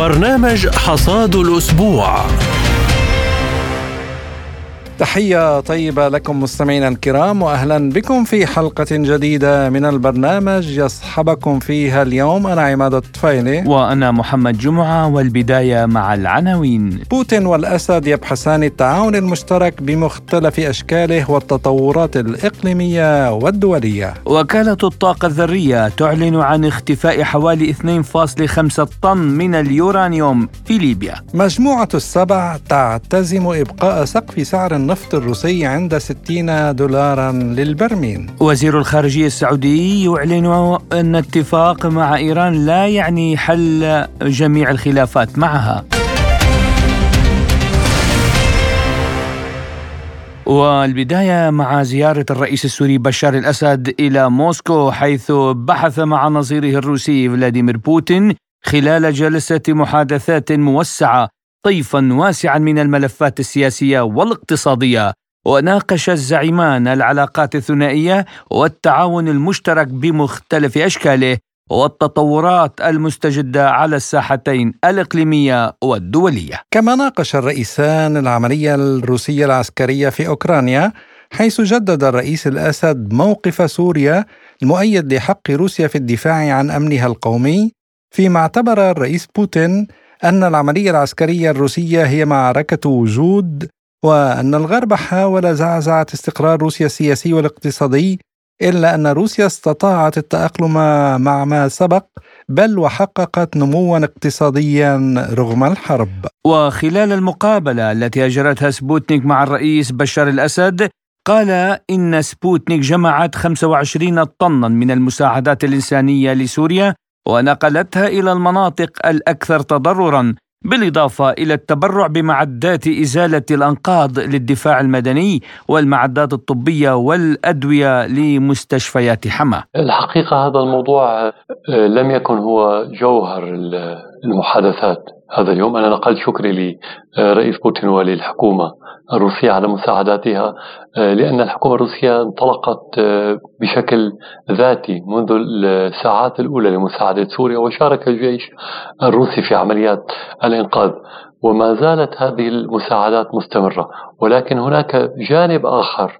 برنامج حصاد الأسبوع. تحية طيبة لكم مستمعينا الكرام واهلا بكم في حلقة جديدة من البرنامج يصحبكم فيها اليوم أنا عماد الطفيلي وأنا محمد جمعة والبداية مع العناوين بوتين والأسد يبحثان التعاون المشترك بمختلف أشكاله والتطورات الإقليمية والدولية. وكالة الطاقة الذرية تعلن عن اختفاء حوالي 2.5 طن من اليورانيوم في ليبيا. مجموعة السبع تعتزم إبقاء سقف سعر النفط الروسي عند 60 دولارا للبرميل. وزير الخارجية السعودي يعلن أن اتفاق مع إيران لا يعني حل جميع الخلافات معها. والبداية مع زيارة الرئيس السوري بشار الأسد إلى موسكو حيث بحث مع نظيره الروسي فلاديمير بوتين خلال جلسة محادثات موسعة. طيفا واسعا من الملفات السياسية والاقتصادية وناقش الزعيمان العلاقات الثنائية والتعاون المشترك بمختلف أشكاله والتطورات المستجدة على الساحتين الإقليمية والدولية. كما ناقش الرئيسان العملية الروسية العسكرية في أوكرانيا حيث جدد الرئيس الأسد موقف سوريا المؤيد لحق روسيا في الدفاع عن أمنها القومي فيما اعتبر الرئيس بوتين أن العملية العسكرية الروسية هي معركة وجود وأن الغرب حاول زعزعة استقرار روسيا السياسي والاقتصادي إلا أن روسيا استطاعت التأقلم مع ما سبق بل وحققت نموا اقتصاديا رغم الحرب. وخلال المقابلة التي أجرتها سبوتنيك مع الرئيس بشار الأسد قال إن سبوتنيك جمعت 25 طنا من المساعدات الإنسانية لسوريا ونقلتها إلى المناطق الأكثر تضررا بالإضافة إلى التبرع بمعدات إزالة الأنقاض للدفاع المدني والمعدات الطبية والأدوية لمستشفيات حما. الحقيقة هذا الموضوع آه، لم يكن هو جوهر المحادثات. هذا اليوم أنا نقلت شكري لرئيس بوتين وللحكومة الروسية على مساعداتها آه، لأن الحكومة الروسية انطلقت آه، بشكل ذاتي منذ الساعات الأولى لمساعدة سوريا وشارك الجيش الروسي في عمليات الإنقاذ. وما زالت هذه المساعدات مستمرة ولكن هناك جانب آخر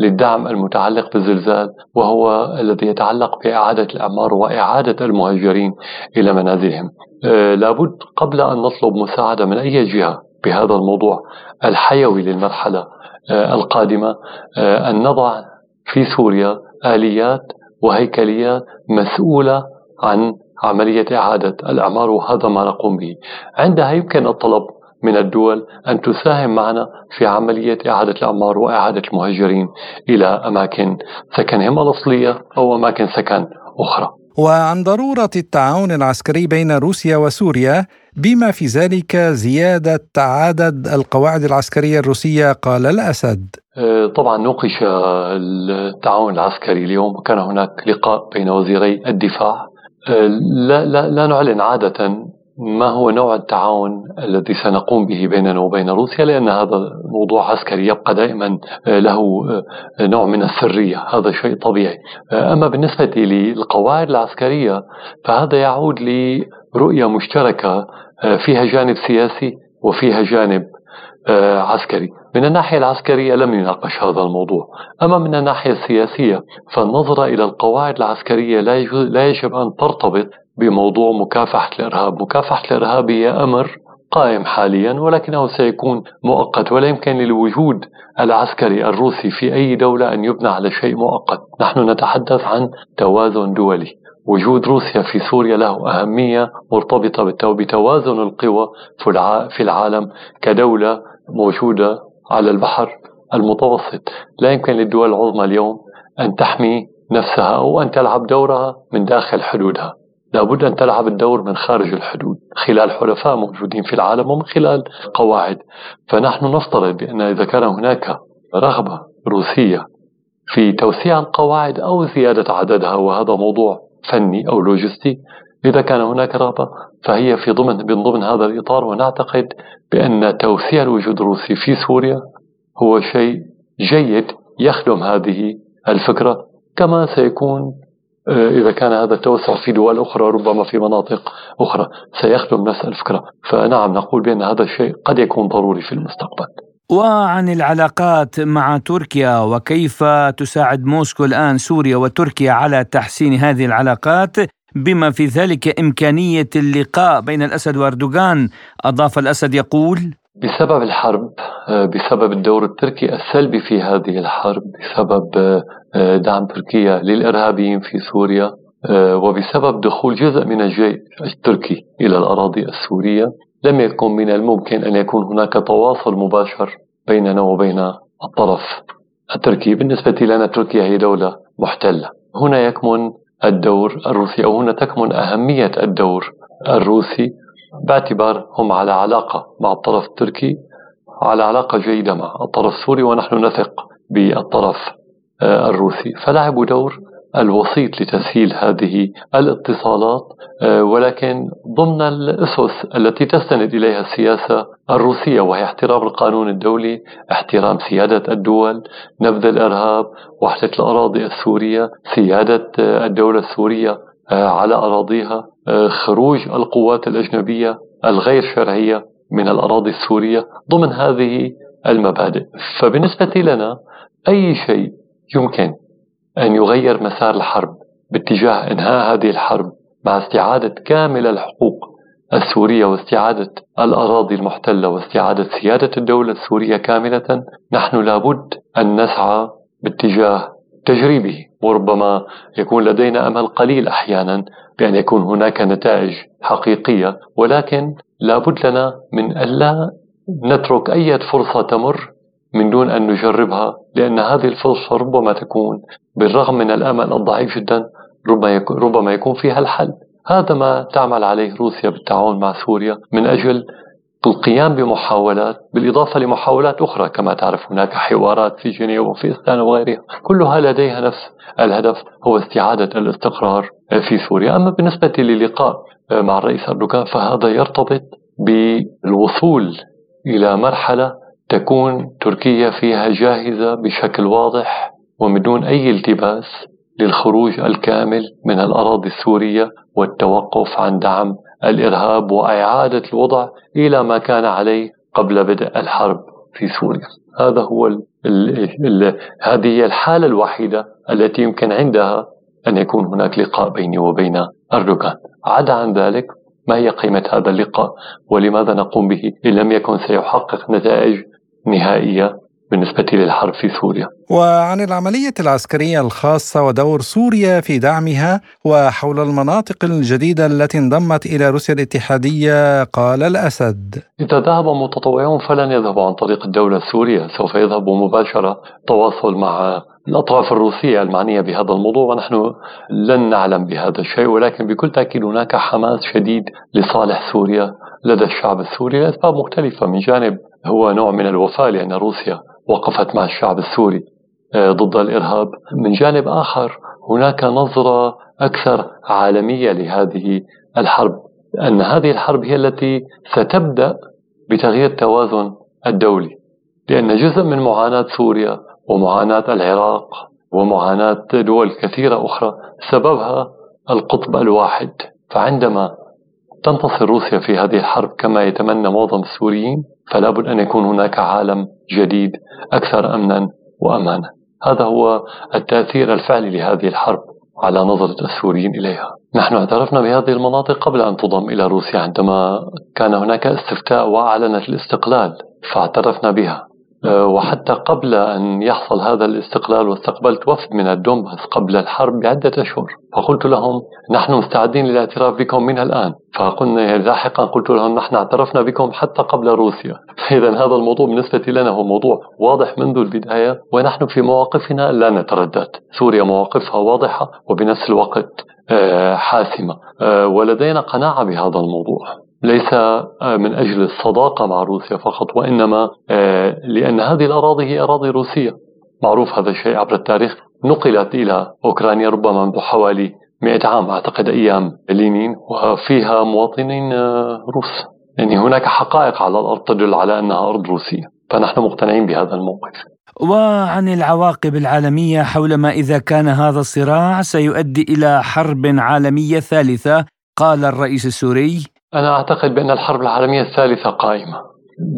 للدعم المتعلق بالزلزال وهو الذي يتعلق بإعادة الأعمار وإعادة المهاجرين إلى منازلهم. آه، لابد قبل أن نطلب مساعدة من أي جهة بهذا الموضوع الحيوي للمرحلة آه، القادمة آه، أن نضع في سوريا آليات وهيكليات مسؤولة عن عملية إعادة الأعمار وهذا ما نقوم به. عندها يمكن الطلب من الدول أن تساهم معنا في عملية إعادة الأعمار وإعادة المهاجرين إلى أماكن سكنهم الأصلية أو أماكن سكن أخرى وعن ضرورة التعاون العسكري بين روسيا وسوريا بما في ذلك زيادة عدد القواعد العسكرية الروسية قال الأسد. أه، طبعا نوقش التعاون العسكري اليوم وكان هناك لقاء بين وزيري الدفاع أه، لا, لا, لا نعلن عادة ما هو نوع التعاون الذي سنقوم به بيننا وبين روسيا؟ لأن هذا موضوع عسكري يبقى دائما آه، له آه، نوع من السرية. هذا شيء طبيعي. آه، أما بالنسبة للقواعد العسكرية فهذا يعود لرؤية مشتركة فيها جانب سياسي وفيها جانب عسكري. من الناحية العسكرية لم يناقش هذا الموضوع. أما من الناحية السياسية فالنظرة إلى القواعد العسكرية لا يجب أن ترتبط بموضوع مكافحة الإرهاب. مكافحة الإرهاب هي أمر قائم حاليا ولكنه سيكون مؤقت ولا يمكن للوجود العسكري الروسي في أي دولة أن يبنى على شيء مؤقت. نحن نتحدث عن توازن دولي. وجود روسيا في سوريا له أهمية مرتبطة بتوازن القوى في العالم كدولة موجودة على البحر المتوسط. لا يمكن للدول العظمى اليوم أن تحمي نفسها أو أن تلعب دورها من داخل حدودها. لابد أن تلعب الدور من خارج الحدود خلال حلفاء موجودين في العالم ومن خلال قواعد. فنحن نفترض بأن إذا كان هناك رغبة روسية في توسيع القواعد أو زيادة عددها وهذا موضوع فني أو لوجستي إذا كان هناك رغبة فهي في ضمن من ضمن هذا الإطار ونعتقد بأن توسيع الوجود الروسي في سوريا هو شيء جيد يخدم هذه الفكرة كما سيكون آه، إذا كان هذا التوسع في دول أخرى ربما في مناطق أخرى سيخدم نفس الفكرة. فنعم نقول بأن هذا الشيء قد يكون ضروري في المستقبل. وعن العلاقات مع تركيا وكيف تساعد موسكو الآن سوريا وتركيا على تحسين هذه العلاقات؟ بما في ذلك إمكانية اللقاء بين الأسد وأردوغان. أضاف الأسد يقول بسبب الحرب آه، بسبب الدور التركي السلبي في هذه الحرب بسبب آه، دعم تركيا للإرهابيين في سوريا آه، وبسبب دخول جزء من الجيش التركي إلى الأراضي السورية لم يكن من الممكن أن يكون هناك تواصل مباشر بيننا وبين الطرف التركي. بالنسبة لنا تركيا هي دولة محتلة. هنا يكمن الدور الروسي أو هنا تكمن أهمية الدور الروسي. باعتبار هم على علاقة مع الطرف التركي على علاقة جيدة مع الطرف السوري ونحن نثق بالطرف آه، الروسي. فلعبوا دور الوسيط لتسهيل هذه الاتصالات آه، ولكن ضمن الأسس التي تستند إليها السياسة الروسية وهي احترام القانون الدولي، احترام سيادة الدول، نبذ الإرهاب، وحدة الأراضي السورية، سيادة آه، الدولة السورية آه، على أراضيها، خروج القوات الأجنبية الغير شرعية من الأراضي السورية ضمن هذه المبادئ، فبالنسبة لنا أي شيء يمكن أن يغير مسار الحرب باتجاه إنهاء هذه الحرب مع استعادة كامل الحقوق السورية واستعادة الأراضي المحتلة واستعادة سيادة الدولة السورية كاملة نحن لابد أن نسعى باتجاه تجريبه وربما يكون لدينا أمل قليل أحيانا بأن يكون هناك نتائج حقيقية ولكن لابد لنا من ألا نترك أي فرصة تمر من دون أن نجربها لأن هذه الفرصة ربما تكون بالرغم من الأمل الضعيف جدا ربما يكون فيها الحل. هذا ما تعمل عليه روسيا بالتعاون مع سوريا من أجل القيام بمحاولات بالإضافة لمحاولات أخرى كما تعرف هناك حوارات في جنيف وفي إستانا وغيرها. كلها لديها نفس الهدف هو استعادة الاستقرار في سوريا. أما بالنسبة للقاء مع الرئيس أردوغان فهذا يرتبط بالوصول إلى مرحلة تكون تركيا فيها جاهزة بشكل واضح ومن دون أي التباس للخروج الكامل من الأراضي السورية والتوقف عن دعم الإرهاب وإعادة الوضع إلى ما كان عليه قبل بدء الحرب في سوريا. هذا هو ال ال ال هذه هي الحالة الوحيدة التي يمكن عندها أن يكون هناك لقاء بيني وبين أردوغان. عدا عن ذلك ما هي قيمة هذا اللقاء؟ ولماذا نقوم به؟ إن لم يكن سيحقق نتائج نهائية بالنسبة للحرب في سوريا. وعن العملية العسكرية الخاصة ودور سوريا في دعمها وحول المناطق الجديدة التي انضمت إلى روسيا الاتحادية قال الأسد. إذا ذهب متطوعون فلن يذهبوا عن طريق الدولة السورية. سوف يذهبوا مباشرة تواصل مع الأطراف الروسية المعنية بهذا الموضوع. ونحن لن نعلم بهذا الشيء ولكن بكل تأكيد هناك حماس شديد لصالح سوريا لدى الشعب السوري. لأسباب مختلفة. من جانب هو نوع من الوفاء لأن روسيا وقفت مع الشعب السوري آه، ضد الإرهاب. من جانب آخر هناك نظرة أكثر عالمية لهذه الحرب أن هذه الحرب هي التي ستبدأ بتغيير التوازن الدولي. لأن جزء من معاناة سوريا ومعاناة العراق ومعاناة دول كثيرة أخرى سببها القطب الواحد. فعندما تنتصر روسيا في هذه الحرب كما يتمنى معظم السوريين فلا بد أن يكون هناك عالم جديد أكثر أمنا وأمانا. هذا هو التأثير الفعلي لهذه الحرب على نظرة السوريين إليها. نحن اعترفنا بهذه المناطق قبل أن تضم إلى روسيا عندما كان هناك استفتاء وأعلنت الاستقلال فاعترفنا بها. وحتى قبل أن يحصل هذا الاستقلال واستقبلت وفد من الدومباس قبل الحرب بعدة أشهر فقلت لهم نحن مستعدين للاعتراف بكم من الآن. فقلنا لاحقا قلت لهم نحن اعترفنا بكم حتى قبل روسيا. إذا هذا الموضوع بالنسبة لنا هو موضوع واضح منذ البداية ونحن في مواقفنا لا نتردد. سوريا مواقفها واضحة وبنفس الوقت آه، حاسمة. آه، ولدينا قناعة بهذا الموضوع. ليس آه، من أجل الصداقة مع روسيا فقط وإنما آه، لأن هذه الأراضي هي أراضي روسية. معروف هذا الشيء عبر التاريخ. نقلت إلى أوكرانيا ربما منذ حوالي 100 عام أعتقد أيام لينين وفيها مواطنين آه، روس. يعني هناك حقائق على الأرض تدل على أنها أرض روسية. فنحن مقتنعين بهذا الموقف. وعن العواقب العالمية حول ما إذا كان هذا الصراع سيؤدي إلى حرب عالمية ثالثة قال الرئيس السوري. أنا أعتقد بأن الحرب العالمية الثالثة قائمة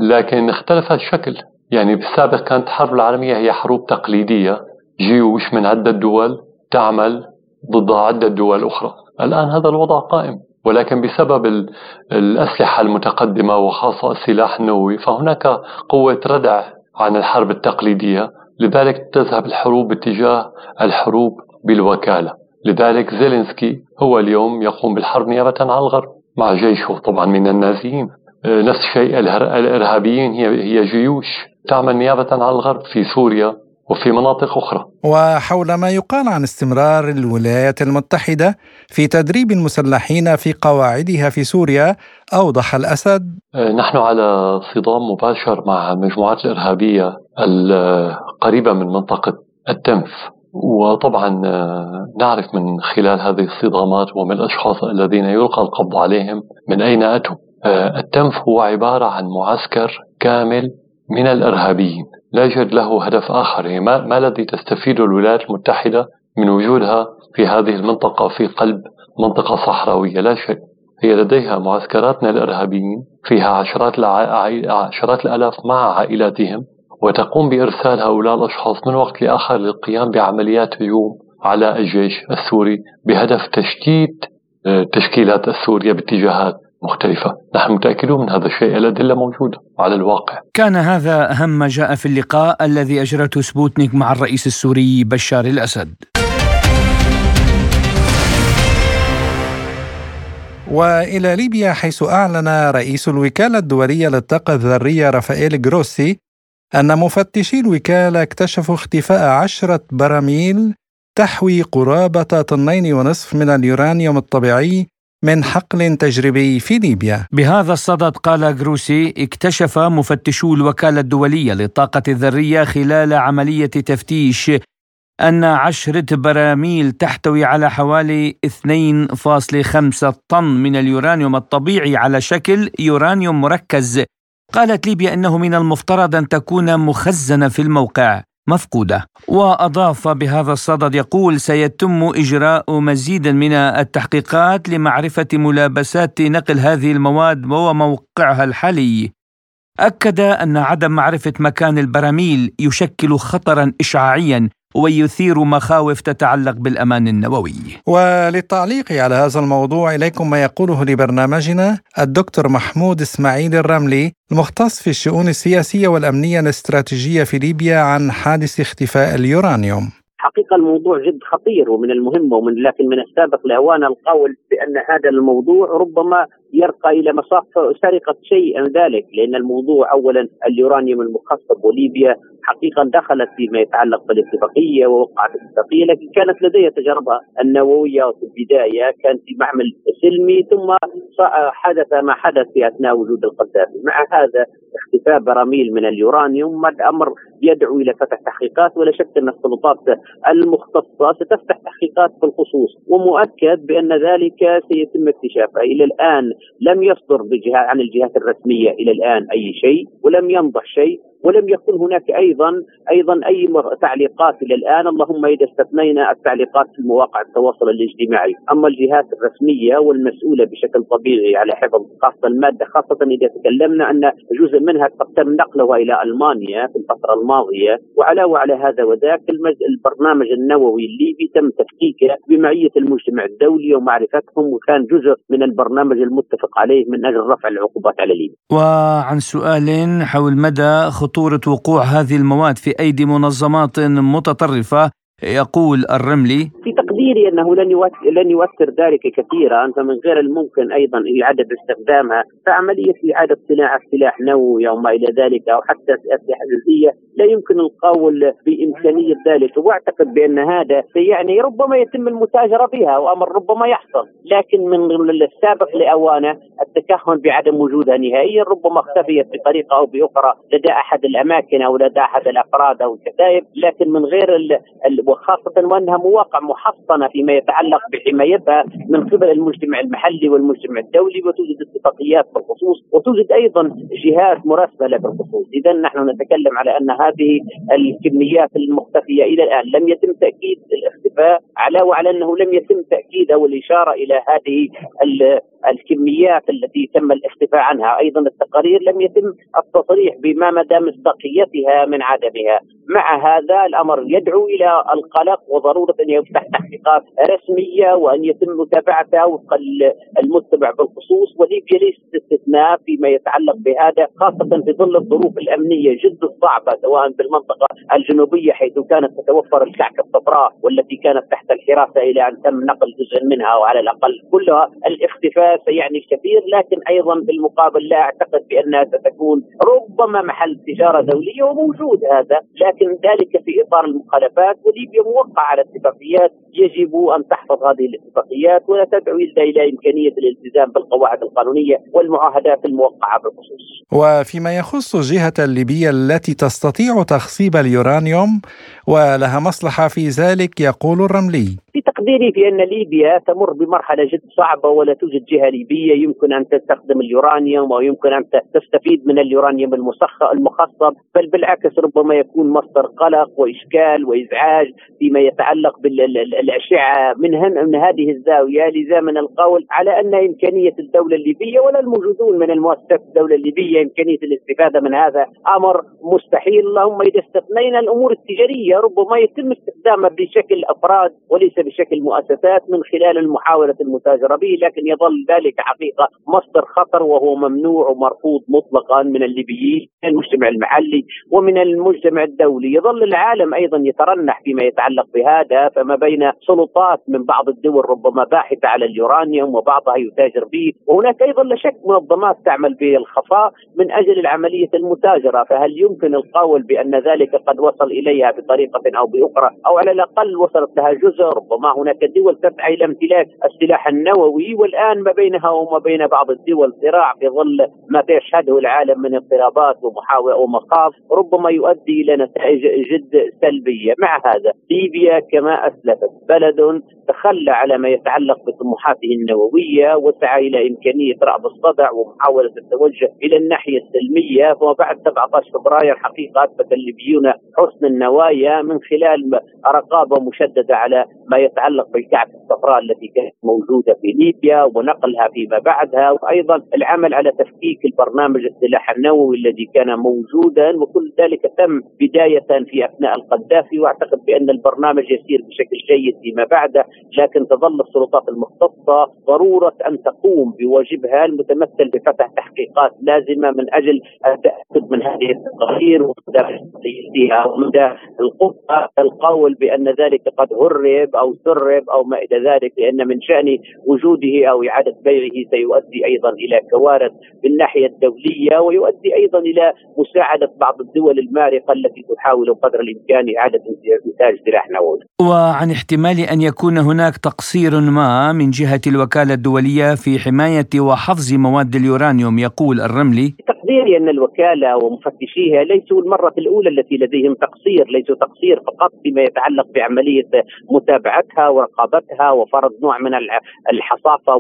لكن اختلف الشكل. يعني بالسابق كانت الحرب العالمية هي حروب تقليدية جيوش من عدة دول تعمل ضد عدة دول أخرى. الآن هذا الوضع قائم ولكن بسبب الأسلحة المتقدمة وخاصة السلاح النووي فهناك قوة ردع عن الحرب التقليدية. لذلك تذهب الحروب باتجاه الحروب بالوكالة. لذلك زيلينسكي هو اليوم يقوم بالحرب نيابة عن الغرب. مع جيشه طبعا من النازيين. نفس الشيء الإرهابيين هي هي جيوش تعمل نيابة عن الغرب في سوريا وفي مناطق أخرى. وحول ما يقال عن استمرار الولايات المتحدة في تدريب المسلحين في قواعدها في سوريا أوضح الأسد. آه، نحن على صدام مباشر مع المجموعات الإرهابية القريبة من منطقة التنف. وطبعا آه، نعرف من خلال هذه الصدامات ومن الأشخاص الذين يلقى القبض عليهم من أين أتوا. آه، التنف هو عبارة عن معسكر كامل من الإرهابيين. لا يوجد له هدف آخر. يعني ما, الذي تستفيد الولايات المتحدة من وجودها في هذه المنطقة في قلب منطقة صحراوية؟ لا شيء. هي لديها معسكرات من الإرهابيين فيها عشرات, عشرات الآلاف مع عائلاتهم. وتقوم بإرسال هؤلاء الأشخاص من وقت لآخر للقيام بعمليات هجوم على الجيش السوري بهدف تشتيت آه، السورية باتجاهات مختلفة. نحن متأكدون من هذا الشيء. الأدلة موجودة على الواقع. كان هذا أهم ما جاء في اللقاء الذي أجرته سبوتنيك مع الرئيس السوري بشار الأسد. وإلى ليبيا حيث أعلن رئيس الوكالة الدولية للطاقة الذرية رافائيل جروسي أن مفتشي الوكالة اكتشفوا اختفاء عشرة براميل تحوي قرابة طنين ونصف من اليورانيوم الطبيعي من حقل تجريبي في ليبيا. بهذا الصدد قال جروسي اكتشف مفتشو الوكالة الدولية للطاقة الذرية خلال عملية تفتيش أن عشرة براميل تحتوي على حوالي 2.5 طن من اليورانيوم الطبيعي على شكل يورانيوم مركز. قالت ليبيا إنه من المفترض أن تكون مخزنة في الموقع مفقودة. وأضاف بهذا الصدد يقول سيتم إجراء مزيد من التحقيقات لمعرفة ملابسات نقل هذه المواد وموقعها الحالي. أكد أن عدم معرفة مكان البراميل يشكل خطرا إشعاعيا ويثير مخاوف تتعلق بالأمان النووي. وللتعليق على هذا الموضوع إليكم ما يقوله لبرنامجنا الدكتور محمود إسماعيل الرملي المختص في الشؤون السياسية والأمنية الاستراتيجية في ليبيا عن حادث اختفاء اليورانيوم. حقيقة الموضوع جد خطير ومن المهم ومن لكن من السابق لأوان القول بأن هذا الموضوع ربما يرقى إلى مصاف سرقة شيء من ذلك لأن الموضوع اولا اليورانيوم المخصب وليبيا حقيقه دخلت فيما يتعلق بالاتفاقية ووقعت الاتفاقية لكن كانت لديها تجربه النووية في البداية كان في معمل سلمي ثم حدث ما حدث في أثناء وجود القذافي. مع هذا اختفاء براميل من اليورانيوم الامر يدعو إلى فتح تحقيقات ولا شك أن السلطات المختصة ستفتح تحقيقات في الخصوص ومؤكد بأن ذلك سيتم اكتشافها إلى الآن لم يصدر عن الجهات الرسمية إلى الآن أي شيء ولم ينضح شيء. ولم يكن هناك أيضا أيضا أي تعليقات إلى الآن. اللهم إذا استثنينا التعليقات في مواقع التواصل الاجتماعي، أما الجهات الرسمية والمسؤولة بشكل طبيعي على حفظ خاصة المادة خاصة إذا تكلمنا أن جزء منها تم نقلها إلى ألمانيا في الفترة الماضية. وعلاوه على هذا وذاك البرنامج النووي الليبي تم تفكيكه بمعية المجتمع الدولي ومعرفتهم وكان جزء من البرنامج المتفق عليه من أجل رفع العقوبات على ليبيا. وعن سؤال حول مدى خطورة وقوع هذه المواد في أيدي منظمات متطرفة يقول الرملي في تقديري أنه لن يؤثر لن يؤثر ذلك كثيرا فمن غير الممكن أيضا اعاده استخدامها فعملية إعادة صناعة سلاح نووي أو ما إلى ذلك أو حتى أسلحة جزئيه لا يمكن القول بإمكانية ذلك واعتقد بأن هذا يعني ربما يتم المتاجرة بها وامر ربما يحصل. لكن من السابق لأوانه التكهن بعدم وجودها نهائيا ربما اختفيت بطريقة أو بأخرى لدى أحد الأماكن أو لدى أحد الأفراد أو الكتائب لكن من غير وخاصة وأنها مواقع محصنة فيما يتعلق بحمايتها من قبل المجتمع المحلي والمجتمع الدولي وتوجد اتفاقيات بالخصوص وتوجد أيضا جهات مراسلة بالخصوص، اذا نحن نتكلم على أن هذه الكميات المختفية إلى الآن لم يتم تأكيد الاختفاء على وعلى أنه لم يتم تأكيد أو الإشارة إلى هذه الكميات التي تم الاختفاء عنها. أيضا التقارير لم يتم التصريح بما مدى مصداقيتها من عدمها. مع هذا الأمر يدعو إلى القلق وضرورة أن يفتح تحقيقات رسمية وأن يتم متابعتها وفق المتبع بالخصوص وليبيا ليست استثناء فيما يتعلق بهذا خاصة في ظل الظروف الأمنية جد الصعبه سواء بالمنطقة الجنوبية حيث كانت تتوفر الكعكه الصفراء والتي كانت تحت الحراسة إلى أن تم نقل جزء منها وعلى الأقل كلها الاختفاء سيعني الكثير لكن أيضا بالمقابل لا أعتقد بأنها ستكون ربما محل تجارة دولية وموجود هذا لكن ذلك في إطار المخالفات وليبيا موقع على اتفاقيات يجب أن تحفظ هذه الاتفاقيات ولا تدعو الا إلى إمكانية الالتزام بالقواعد القانونية والمعاهدات الموقعة بالخصوص. وفيما يخص الجهه الليبيه التي تستطيع تخصيب اليورانيوم ولها مصلحة في ذلك يقول الرملي. في تقديري في أن ليبيا تمر بمرحلة جد صعبة ولا توجد جهة ليبيه يمكن أن تستخدم اليورانيوم أو يمكن ان تستفيد من اليورانيوم المخصب بل بالعكس ربما يكون مصدر قلق وإشكال وإزعاج فيما يتعلق بالاشعه من, من هذه الزاوية لذا من القول على أن إمكانية الدولة الليبية ولا الموجودون من المؤسسات الدولة الليبية إمكانية الاستفادة من هذا أمر مستحيل. اللهم إذا استثنينا الأمور التجارية ربما يتم استخدامها بشكل أفراد وليس بشكل مؤسسات من خلال المحاولة المتاجرة به لكن يظل ذلك حقيقة مصدر خطر وهو ممنوع ومرفوض مطلقا من الليبيين من المجتمع المحلي ومن المجتمع الدولي. يظل العالم أيضا يترنح فيما يتعلق بهذا فما بين سلطات من بعض الدول ربما باحثة على اليورانيوم وبعضها يتاجر به وهناك أيضا لا شك منظمات تعمل بالخفاء من أجل العملية المتاجرة. فهل يمكن القول بأن ذلك قد وصل إليها بطريقة أو بأخرى؟ أو على الأقل وصلت لها جزء؟ ربما هناك دول تسعى إلى امتلاك السلاح النووي والآن ما بينها وما بين بعض الدول صراع في ظل ما يشهده العالم من اضطرابات ومخاوف ربما يؤدي إلى نتائج جد سلبية، مع هذا ليبيا كما أسلفت بلد تخلى على ما يتعلق بطموحاته النووية وسعى إلى إمكانية رعب الصدع ومحاولة التوجه إلى الناحية السلمية. وبعد 17 فبراير حقيقة أثبت الليبيون حسن النوايا من خلال رقابة مشددة على ما يتعلق بالكعبه الصفراء التي كانت موجودة في ليبيا. ونقلها فيما بعدها وأيضا العمل على تفكيك البرنامج السلاح النووي الذي كان موجودا وكل ذلك تم بداية في أثناء القذافي وأعتقد بأن البرنامج يسير بشكل جيد فيما بعده لكن تظل السلطات المختصة ضرورة أن تقوم بواجبها المتمثل بفتح تحقيقات لازمة من أجل التأكد من هذه التقارير ومدى ومدى القدره القول بأن ذلك قد هرب أو سرب أو ما إلى ذلك لأن من شأن وجوده أو إعادة بيعه سيؤدي أيضا إلى كوارث بالناحية الدولية ويؤدي أيضا إلى مساعدة بعض الدول المارقة التي تحاول قدر الإمكان إعادة انتاج سلاح نووي. وعن احتمال أن يكون هناك تقصير ما من جهة الوكالة الدولية في حماية وحفظ مواد اليورانيوم يقول الرملي تقديري أن الوكالة ومفتشيها ليسوا المرة الأولى التي لديهم تقصير، ليسوا تقصير فقط فيما يتعلق بعملية متابعتها ورقابتها وفرض نوع من الحصافة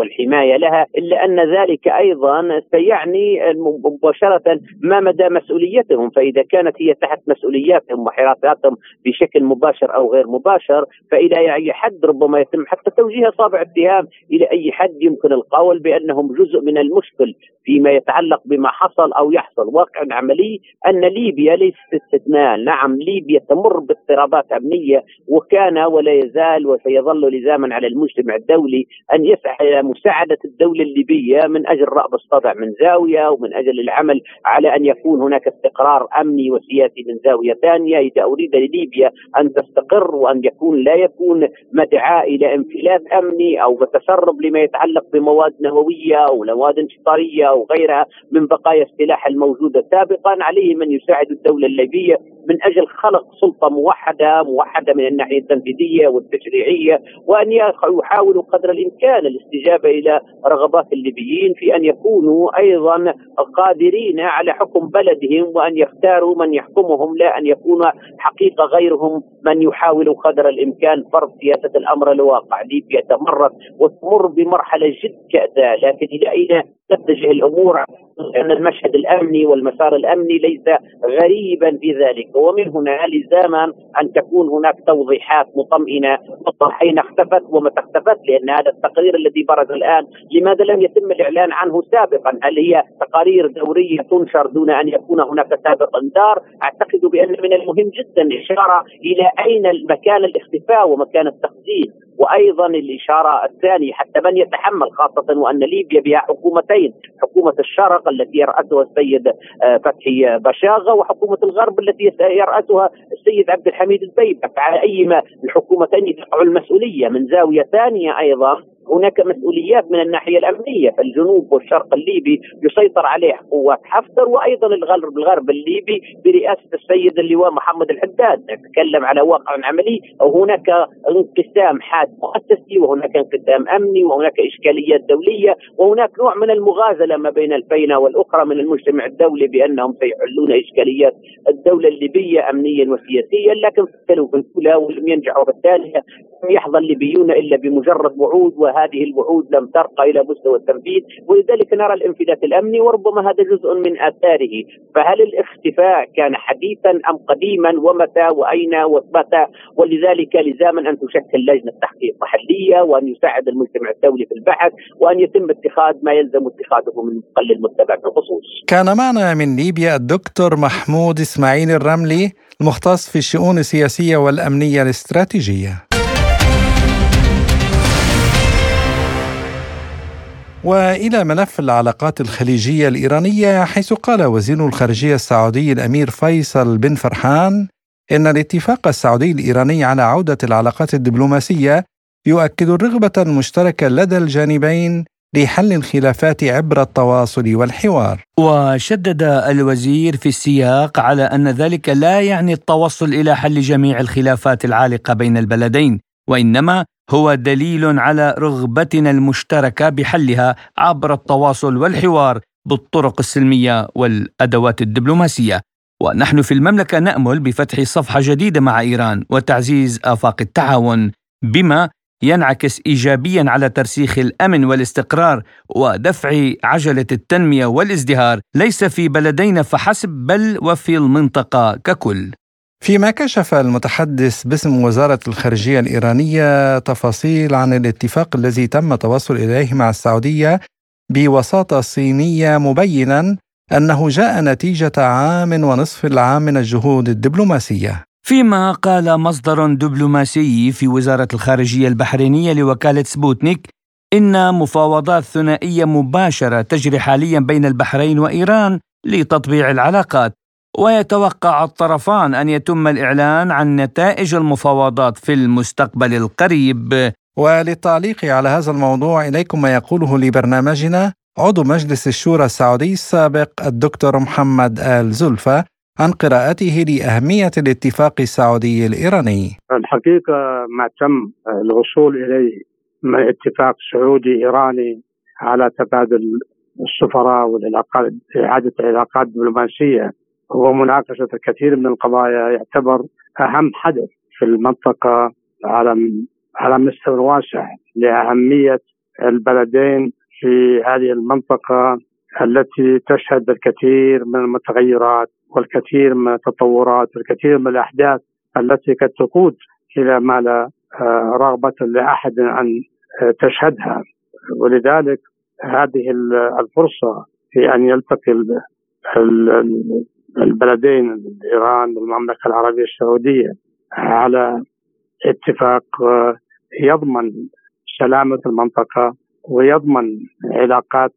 والحماية لها، إلا أن ذلك أيضا سيعني مباشرة ما مدى مسؤوليتهم، فإذا كانت هي تحت مسؤولياتهم وحراساتهم بشكل مباشر أو غير مباشر فإلى أي حد ربما يتم حتى توجيه اصابع اتهام إلى أي حد يمكن القول بأنهم جزء من المشكل فيما يتعلق بما حصل أو يحصل. واقع عملي أن ليبيا ليست استثناء نعم ليبيا تمر باضطرابات أمنية وكان ولا يزال وسيظل لزاما على المجتمع الدولي أن يسعى إلى مساعدة الدولة الليبية من أجل رأب الصدع من زاوية ومن أجل العمل على أن يكون هناك استقرار أمني وسياسي من زاوية ثانية. إذا أريد لليبيا أن تستقر وأن يكون لا يكون مدعاة إلى انفلات أمني أو تسرب لما يتعلق بمواد نووية أو مواد انشطاريه أو غيرها من بقايا السلاح الموجودة. سابقا عليه من يساعد الدولة الليبية من أجل خلق سلطة موحدة موحدة من الناحية التنفيذية والتشريعية وأن يحاولوا قدر الإمكان الاستجابة بالاستجابه إلى رغبات الليبيين في أن يكونوا أيضا قادرين على حكم بلدهم وأن يختاروا من يحكمهم لا أن يكون حقيقة غيرهم من يحاول قدر الإمكان فرض سياسة الأمر الواقع ليبيا تمرت وتمر بمرحلة جد كأسة لكن إلى أين تتجه الأمور؟ ان المشهد الأمني والمسار الأمني ليس غريبا في ذلك. ومن هنا لزاما أن تكون هناك توضيحات مطمئنة. حين اختفت ومتى اختفت لأن هذا التقرير الذي برز الآن لماذا لم يتم الإعلان عنه سابقا؟ هل هي تقارير دورية تنشر دون أن يكون هناك سابق إنذار؟ أعتقد بأن من المهم جدا الإشارة إلى أين مكان الاختفاء ومكان التخزين وأيضا الإشارة الثانية حتى من يتحمل خاصة وأن ليبيا بها حكومتين حكومة الشرق التي يرأسها السيد آه، فتحي بشاغة وحكومة الغرب التي يرأسها السيد عبد الحميد البيبه فعلى ايما الحكومتين تقع المسؤولية من زاوية ثانية أيضا هناك مسؤوليات من الناحية الأمنية فالجنوب والشرق الليبي يسيطر عليه قوات حفتر وأيضا الغرب الغرب الليبي برئاسة السيد اللواء محمد الحداد. نتكلم على واقع عملي هناك انقسام حاد مؤسسي وهناك انقسام أمني وهناك إشكاليات دولية وهناك نوع من المغازلة ما بين الفينه والأخرى من المجتمع الدولي بأنهم سيحلون إشكاليات الدولة الليبية امنيا وسياسيا لكن فشلوا في الاولى ولم ينجحوا في الثانية لم يحظى الليبيون إلا بمجرد وعود وهذا هذه الوعود لم ترقى إلى مستوى التنفيذ ولذلك نرى الانفلات الأمني وربما هذا جزء من آثاره. فهل الاختفاء كان حديثا أم قديما؟ ومتى؟ وأين؟ ومتى؟ ولذلك لزاما أن تشكل لجنة تحقيق محلية وأن يساعد المجتمع الدولي في البحث وأن يتم اتخاذ ما يلزم اتخاذه من مقل المتبع بخصوص. كان معنا من ليبيا الدكتور محمود إسماعيل الرملي المختص في الشؤون السياسية والأمنية الاستراتيجية. وإلى ملف العلاقات الخليجية الإيرانية حيث قال وزير الخارجية السعودي الأمير فيصل بن فرحان إن الاتفاق السعودي الإيراني على عودة العلاقات الدبلوماسية يؤكد الرغبه المشتركه لدى الجانبين لحل الخلافات عبر التواصل والحوار. وشدد الوزير في السياق على أن ذلك لا يعني التوصل إلى حل جميع الخلافات العالقة بين البلدين، وإنما هو دليل على رغبتنا المشتركة بحلها عبر التواصل والحوار بالطرق السلمية والأدوات الدبلوماسية. ونحن في المملكة نأمل بفتح صفحة جديدة مع إيران وتعزيز آفاق التعاون بما ينعكس ايجابيا على ترسيخ الأمن والاستقرار ودفع عجلة التنمية والازدهار. ليس في بلدينا فحسب بل وفي المنطقة ككل. فيما كشف المتحدث باسم وزارة الخارجية الإيرانية تفاصيل عن الاتفاق الذي تم التوصل إليه مع السعودية بوساطة صينية مبينا أنه جاء نتيجة عام ونصف العام من الجهود الدبلوماسية. فيما قال مصدر دبلوماسي في وزارة الخارجية البحرينية لوكالة سبوتنيك إن مفاوضات ثنائية مباشرة تجري حاليا بين البحرين وإيران لتطبيع العلاقات. ويتوقع الطرفان أن يتم الإعلان عن نتائج المفاوضات في المستقبل القريب. وللتعليق على هذا الموضوع إليكم ما يقوله لبرنامجنا عضو مجلس الشورى السعودي السابق الدكتور محمد آل زلفى عن قراءته لأهمية الاتفاق السعودي الإيراني. الحقيقة ما تم الوصول إليه من اتفاق سعودي إيراني على تبادل السفراء والعلاقات إعادة العلاقات الدبلوماسية ومناقشة الكثير من القضايا يعتبر أهم حدث في المنطقة على على مستوى واسع لأهمية البلدين في هذه المنطقة التي تشهد الكثير من المتغيرات والكثير من التطورات والكثير من الأحداث التي قد تقود إلى ما لا آه، رغبة لأحد أن آه، تشهدها. ولذلك هذه الفرصة في أن يلتقي البلدين ايران والمملكة العربية السعودية على اتفاق آه، يضمن سلامة المنطقة ويضمن علاقات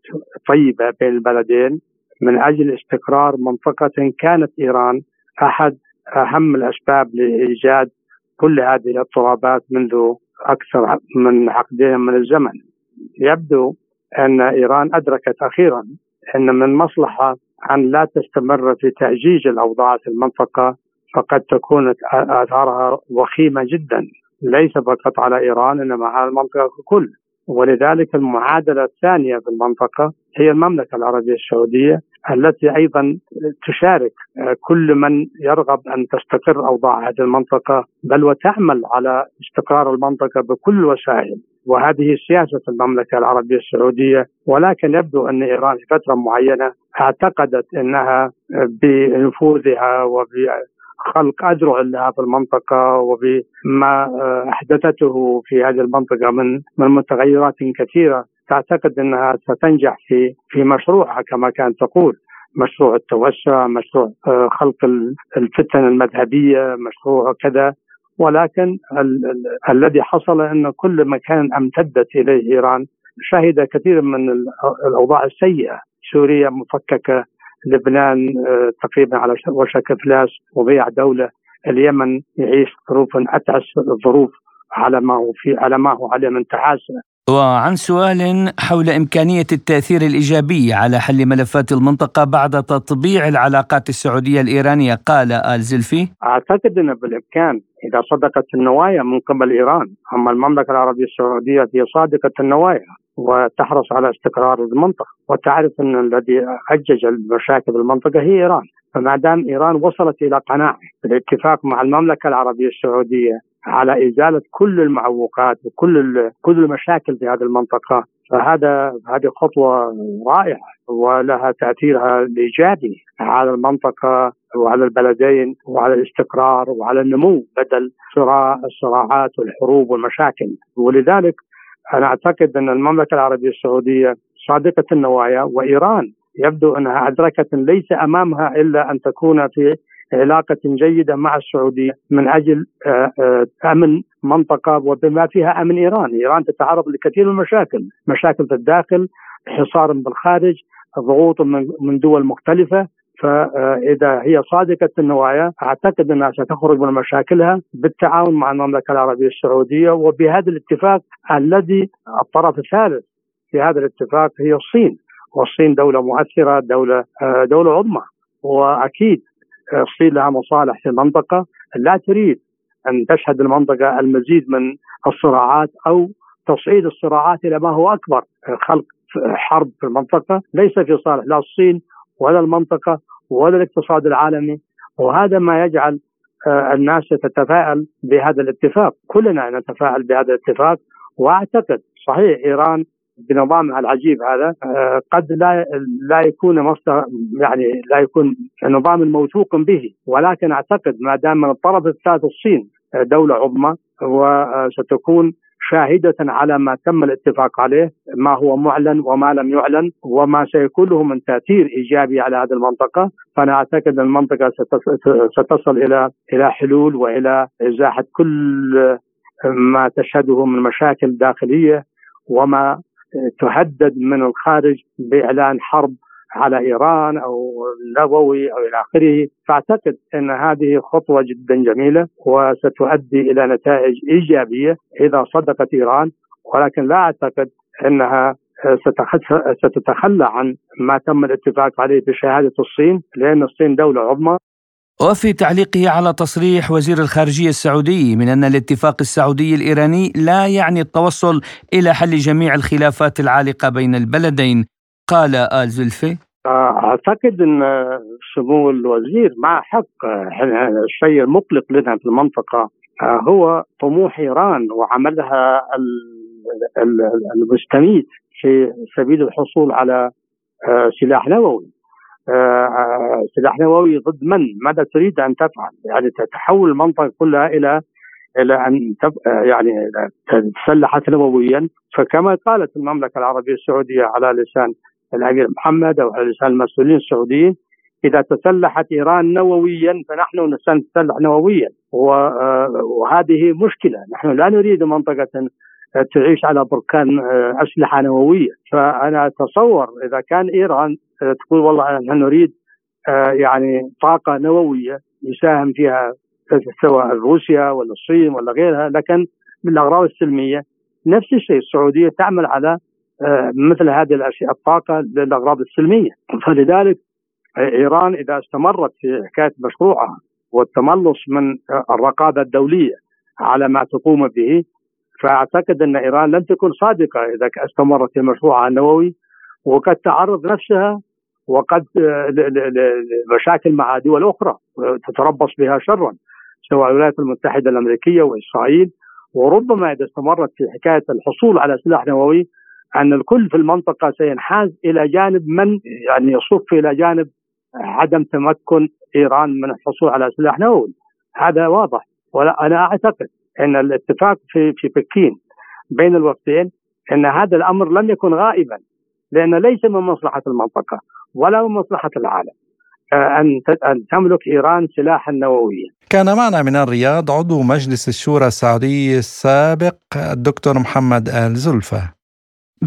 طيبة بين البلدين من أجل استقرار منطقة كانت إيران أحد أهم الأسباب لإيجاد كل هذه الاضطرابات منذ أكثر من عقدين من الزمن. يبدو أن إيران أدركت أخيرا أن من مصلحة أن لا تستمر في تأجيج الأوضاع في المنطقة فقد تكون آثارها وخيمة جدا. ليس فقط على إيران إنما على المنطقة ككل. ولذلك المعادلة الثانية في المنطقة هي المملكة العربية السعودية التي أيضا تشارك كل من يرغب أن تستقر أوضاع هذه المنطقة بل وتعمل على استقرار المنطقة بكل الوسائل وهذه سياسة المملكة العربية السعودية ولكن يبدو أن إيران في فترة معينة اعتقدت إنها بنفوذها وب خلق اذرع لها في المنطقة وبما أحدثته في هذه المنطقة من من متغيرات كثيرة. تعتقد إنها ستنجح في في مشروعها كما كانت تقول. مشروع التوسع، مشروع آه، خلق الفتن المذهبية، مشروع كذا. ولكن ال ال الذي حصل إن كل مكان امتدت إليه إيران شهد كثير من الأوضاع السيئة، سوريا مفككة، لبنان آه، تقريبا على وشك افلاس وبيع دولة، اليمن يعيش ظروف أتعس الظروف على ما هو في على ما هو عليه من تعاسة. وعن سؤال حول إمكانية التأثير الإيجابي على حل ملفات المنطقة بعد تطبيع العلاقات السعودية الإيرانية قال آل زلفي. أعتقد أن بالإمكان إذا صدقت النوايا من قبل إيران. أما المملكة العربية السعودية هي صادقة النوايا وتحرص على استقرار المنطقة. وتعرف أن الذي أجج المشاكل بالمنطقة هي إيران. فما دام إيران وصلت إلى قناعة بالاتفاق مع المملكة العربية السعودية على إزالة كل المعوقات وكل كل المشاكل في هذه المنطقة. فهذا هذه خطوة رائعة ولها تأثيرها الإيجابي على المنطقة وعلى البلدين وعلى الاستقرار وعلى النمو بدل صراع الصراعات والحروب والمشاكل. ولذلك أنا أعتقد أن المملكة العربية السعودية صادقة النوايا وإيران يبدو انها أدركت ليس أمامها إلا أن تكون في علاقة جيدة مع السعودية من أجل آه، آه، أمن منطقة وبما فيها أمن إيران. إيران تتعرض لكثير من المشاكل مشاكل في الداخل حصار بالخارج ضغوط من دول مختلفة. فإذا هي صادقة النوايا أعتقد أنها ستخرج من مشاكلها بالتعاون مع المملكة العربية السعودية. وبهذا الاتفاق الذي الطرف الثالث في هذا الاتفاق هي الصين. والصين دولة مؤثرة دولة آه، دولة عظمى. وأكيد الصين لها مصالح في المنطقة. لا تريد أن تشهد المنطقة المزيد من الصراعات أو تصعيد الصراعات إلى ما هو أكبر خلق حرب في المنطقة. ليس في صالح لا الصين ولا المنطقة ولا الاقتصاد العالمي. وهذا ما يجعل آه، الناس تتفائل بهذا الاتفاق. كلنا نتفائل بهذا الاتفاق. وأعتقد صحيح إيران بنظامها العجيب هذا آه، قد لا لا يكون مصدر يعني لا يكون نظام موثوق به. ولكن أعتقد ما دام من الطرف الثالث الصين آه، دولة عظمى وستكون شاهدة على ما تم الاتفاق عليه ما هو معلن وما لم يعلن وما سيكون له من تأثير إيجابي على هذه المنطقة. فأنا أعتقد أن المنطقة ستصل إلى إلى حلول وإلى إزاحة كل ما تشهده من مشاكل داخلية وما تهدد من الخارج بإعلان حرب على إيران أو نووي أو إلى آخره، فأعتقد أن هذه خطوة جدا جميلة وستؤدي إلى نتائج إيجابية إذا صدقت إيران ولكن لا أعتقد أنها ستتخلى عن ما تم الاتفاق عليه بشهاده الصين لأن الصين دولة عظمى. وفي تعليقه على تصريح وزير الخارجية السعودي من أن الاتفاق السعودي الإيراني لا يعني التوصل إلى حل جميع الخلافات العالقة بين البلدين. قال آل زلفي أعتقد أن سمو الوزير مع حق. الشيء المقلق لنا في المنطقة هو طموح إيران وعملها المستميت في سبيل الحصول على سلاح نووي. آه، سلاح نووي ضد من؟ ماذا تريد أن تفعل؟ يعني تحول المنطقة كلها إلى إلى أن تب... آه، يعني تسلحت نوويا فكما قالت المملكة العربية السعودية على لسان الأمير محمد أو على لسان المسؤولين السعوديين إذا تسلحت إيران نوويا فنحن سنتسلح نوويا آه، وهذه مشكلة نحن لا نريد منطقة تعيش على بركان أسلحة نووية فأنا أتصور إذا كان إيران تقول والله نحن نريد آه، يعني طاقة نووية يساهم فيها سواء روسيا ولا الصين ولا غيرها لكن بالأغراض السلمية نفس الشيء السعودية تعمل على آه، مثل هذه الأشياء الطاقة للأغراض السلمية. فلذلك إيران إذا استمرت في حكاية مشروعها والتملص من الرقابة الدولية على ما تقوم به فأعتقد أن إيران لن تكون صادقة إذا استمرت في مشروعها النووي وقد تعرض نفسها وقد مشاكل مع دول أخرى تتربص بها شرا سواء الولايات المتحدة الأمريكية وإسرائيل. وربما إذا استمرت في حكاية الحصول على سلاح نووي أن الكل في المنطقة سينحاز إلى جانب من يعني يصف إلى جانب عدم تمكن إيران من الحصول على سلاح نووي. هذا واضح. ولا أنا أعتقد إن الاتفاق في في بكين بين الوقتين إن هذا الأمر لم يكن غائبا لأن ليس من مصلحة المنطقة. ولا من مصلحة العالم آه، أن أن تملك إيران سلاحا نوويا. كان معنا من الرياض عضو مجلس الشورى السعودي السابق الدكتور محمد آل زلفه.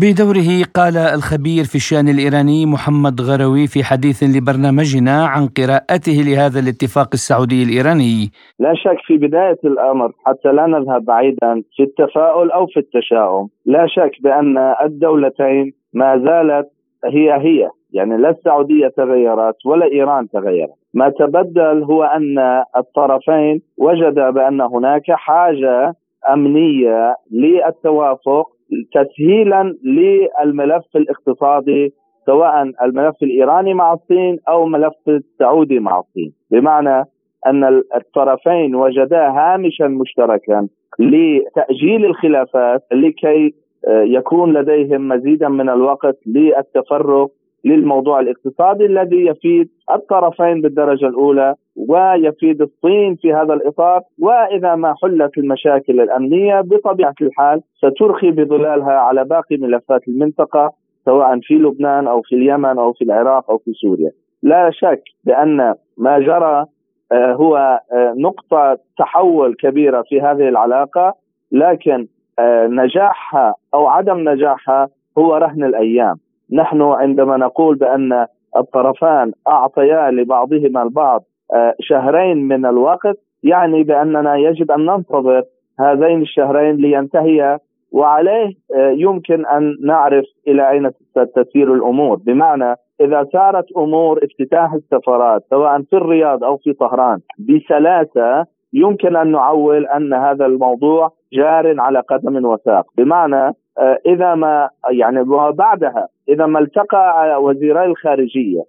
بدوره قال الخبير في الشأن الإيراني محمد غروي في حديث لبرنامجنا عن قراءته لهذا الاتفاق السعودي الإيراني لا شك في بداية الأمر حتى لا نذهب بعيدا في التفاؤل أو في التشاؤم لا شك بأن الدولتين ما زالت هي هي يعني لا السعودية تغيرت ولا إيران تغيرت. ما تبدل هو أن الطرفين وجد بأن هناك حاجة أمنية للتوافق تسهيلا للملف الاقتصادي سواء الملف الإيراني مع الصين أو ملف السعودي مع الصين. بمعنى أن الطرفين وجدا هامشا مشتركا لتأجيل الخلافات لكي آه، يكون لديهم مزيدا من الوقت للتفرغ للموضوع الاقتصادي الذي يفيد الطرفين بالدرجة الأولى ويفيد الصين في هذا الإطار وإذا ما حلت المشاكل الأمنية بطبيعة الحال سترخي بظلالها على باقي ملفات المنطقة سواء في لبنان أو في اليمن أو في العراق أو في سوريا. لا شك بأن ما جرى آه، هو آه، نقطة تحول كبيرة في هذه العلاقة لكن آه، نجاحها أو عدم نجاحها هو رهن الأيام. نحن عندما نقول بأن الطرفان اعطيا لبعضهما البعض آه، شهرين من الوقت يعني بأننا يجب أن ننتظر هذين الشهرين لينتهيا وعليه آه، يمكن أن نعرف إلى أين ستسير الأمور. بمعنى إذا سارت أمور افتتاح السفارات سواء في الرياض أو في طهران بسلاسة يمكن أن نعول أن هذا الموضوع جار على قدم وساق. بمعنى آه، إذا ما يعني وبعدها إذا ما التقى وزيري الخارجية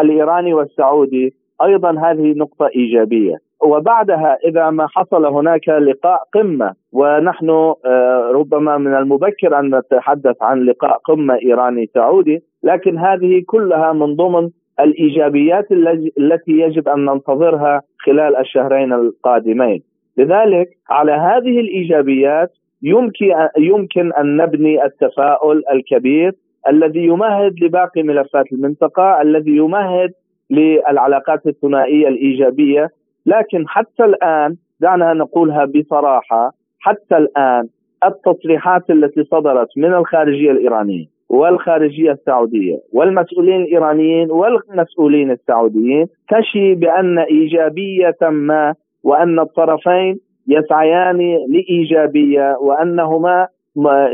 الإيراني والسعودي أيضا هذه نقطة إيجابية. وبعدها إذا ما حصل هناك لقاء قمة ونحن آه، ربما من المبكر أن نتحدث عن لقاء قمة إيراني سعودي لكن هذه كلها من ضمن الإيجابيات التي يجب أن ننتظرها خلال الشهرين القادمين. لذلك على هذه الإيجابيات يمكن يمكن أن نبني التفاؤل الكبير الذي يمهد لباقي ملفات المنطقة الذي يمهد للعلاقات الثنائية الإيجابية. لكن حتى الآن دعنا نقولها بصراحة حتى الآن التصريحات التي صدرت من الخارجية الإيرانية والخارجية السعودية والمسؤولين الإيرانيين والمسؤولين السعوديين تشي بأن إيجابية ما وأن الطرفين يسعيان لإيجابية وأنهما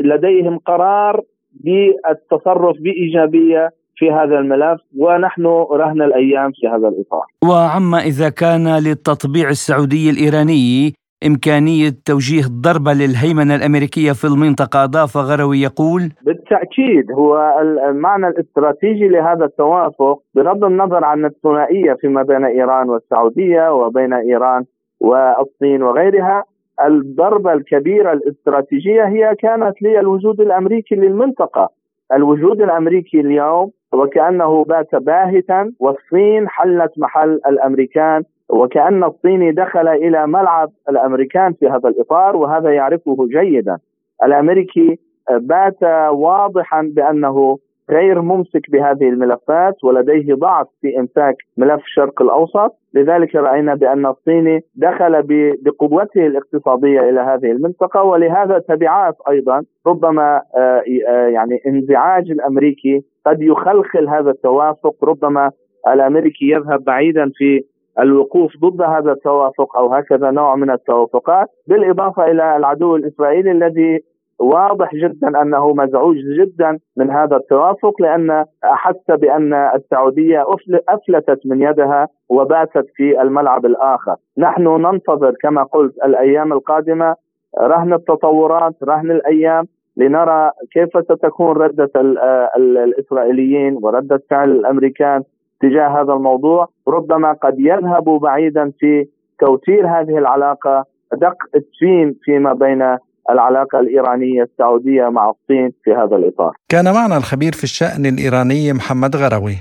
لديهم قرار بالتصرف بإيجابية في هذا الملف ونحن رهن الأيام في هذا الإطار. وعما إذا كان للتطبيع السعودي الإيراني إمكانية توجيه ضربة للهيمنة الأمريكية في المنطقة أضاف غروي يقول بالتأكيد هو المعنى الاستراتيجي لهذا التوافق بغض النظر عن الثنائية فيما بين إيران والسعودية وبين إيران والصين وغيرها الضربة الكبيرة الاستراتيجية هي كانت للوجود الأمريكي للمنطقة. الوجود الأمريكي اليوم وكأنه بات باهتا والصين حلت محل الأمريكان وكأن الصيني دخل إلى ملعب الأمريكان في هذا الإطار وهذا يعرفه جيدا. الأمريكي بات واضحا بأنه غير ممسك بهذه الملفات ولديه ضعف في امساك ملف الشرق الأوسط، لذلك رأينا بأن الصيني دخل بقوته الاقتصادية إلى هذه المنطقة ولهذا تبعات أيضا ربما آه، آه، يعني انزعاج الأمريكي قد يخلخل هذا التوافق، ربما الأمريكي يذهب بعيدا في الوقوف ضد هذا التوافق أو هكذا نوع من التوافقات بالإضافة إلى العدو الإسرائيلي الذي واضح جدا أنه مزعوج جدا من هذا التوافق لأن أحس بأن السعودية أفلتت من يدها وباتت في الملعب الآخر، نحن ننتظر كما قلت الأيام القادمة رهن التطورات رهن الأيام لنرى كيف ستكون ردة الإسرائيليين ورده فعل الأمريكان تجاه هذا الموضوع. ربما قد يذهبوا بعيدا في توتير هذه العلاقة دق التفين فيما بين العلاقة الإيرانية السعودية مع الصين في هذا الإطار. كان معنا الخبير في الشأن الإيراني محمد غروي.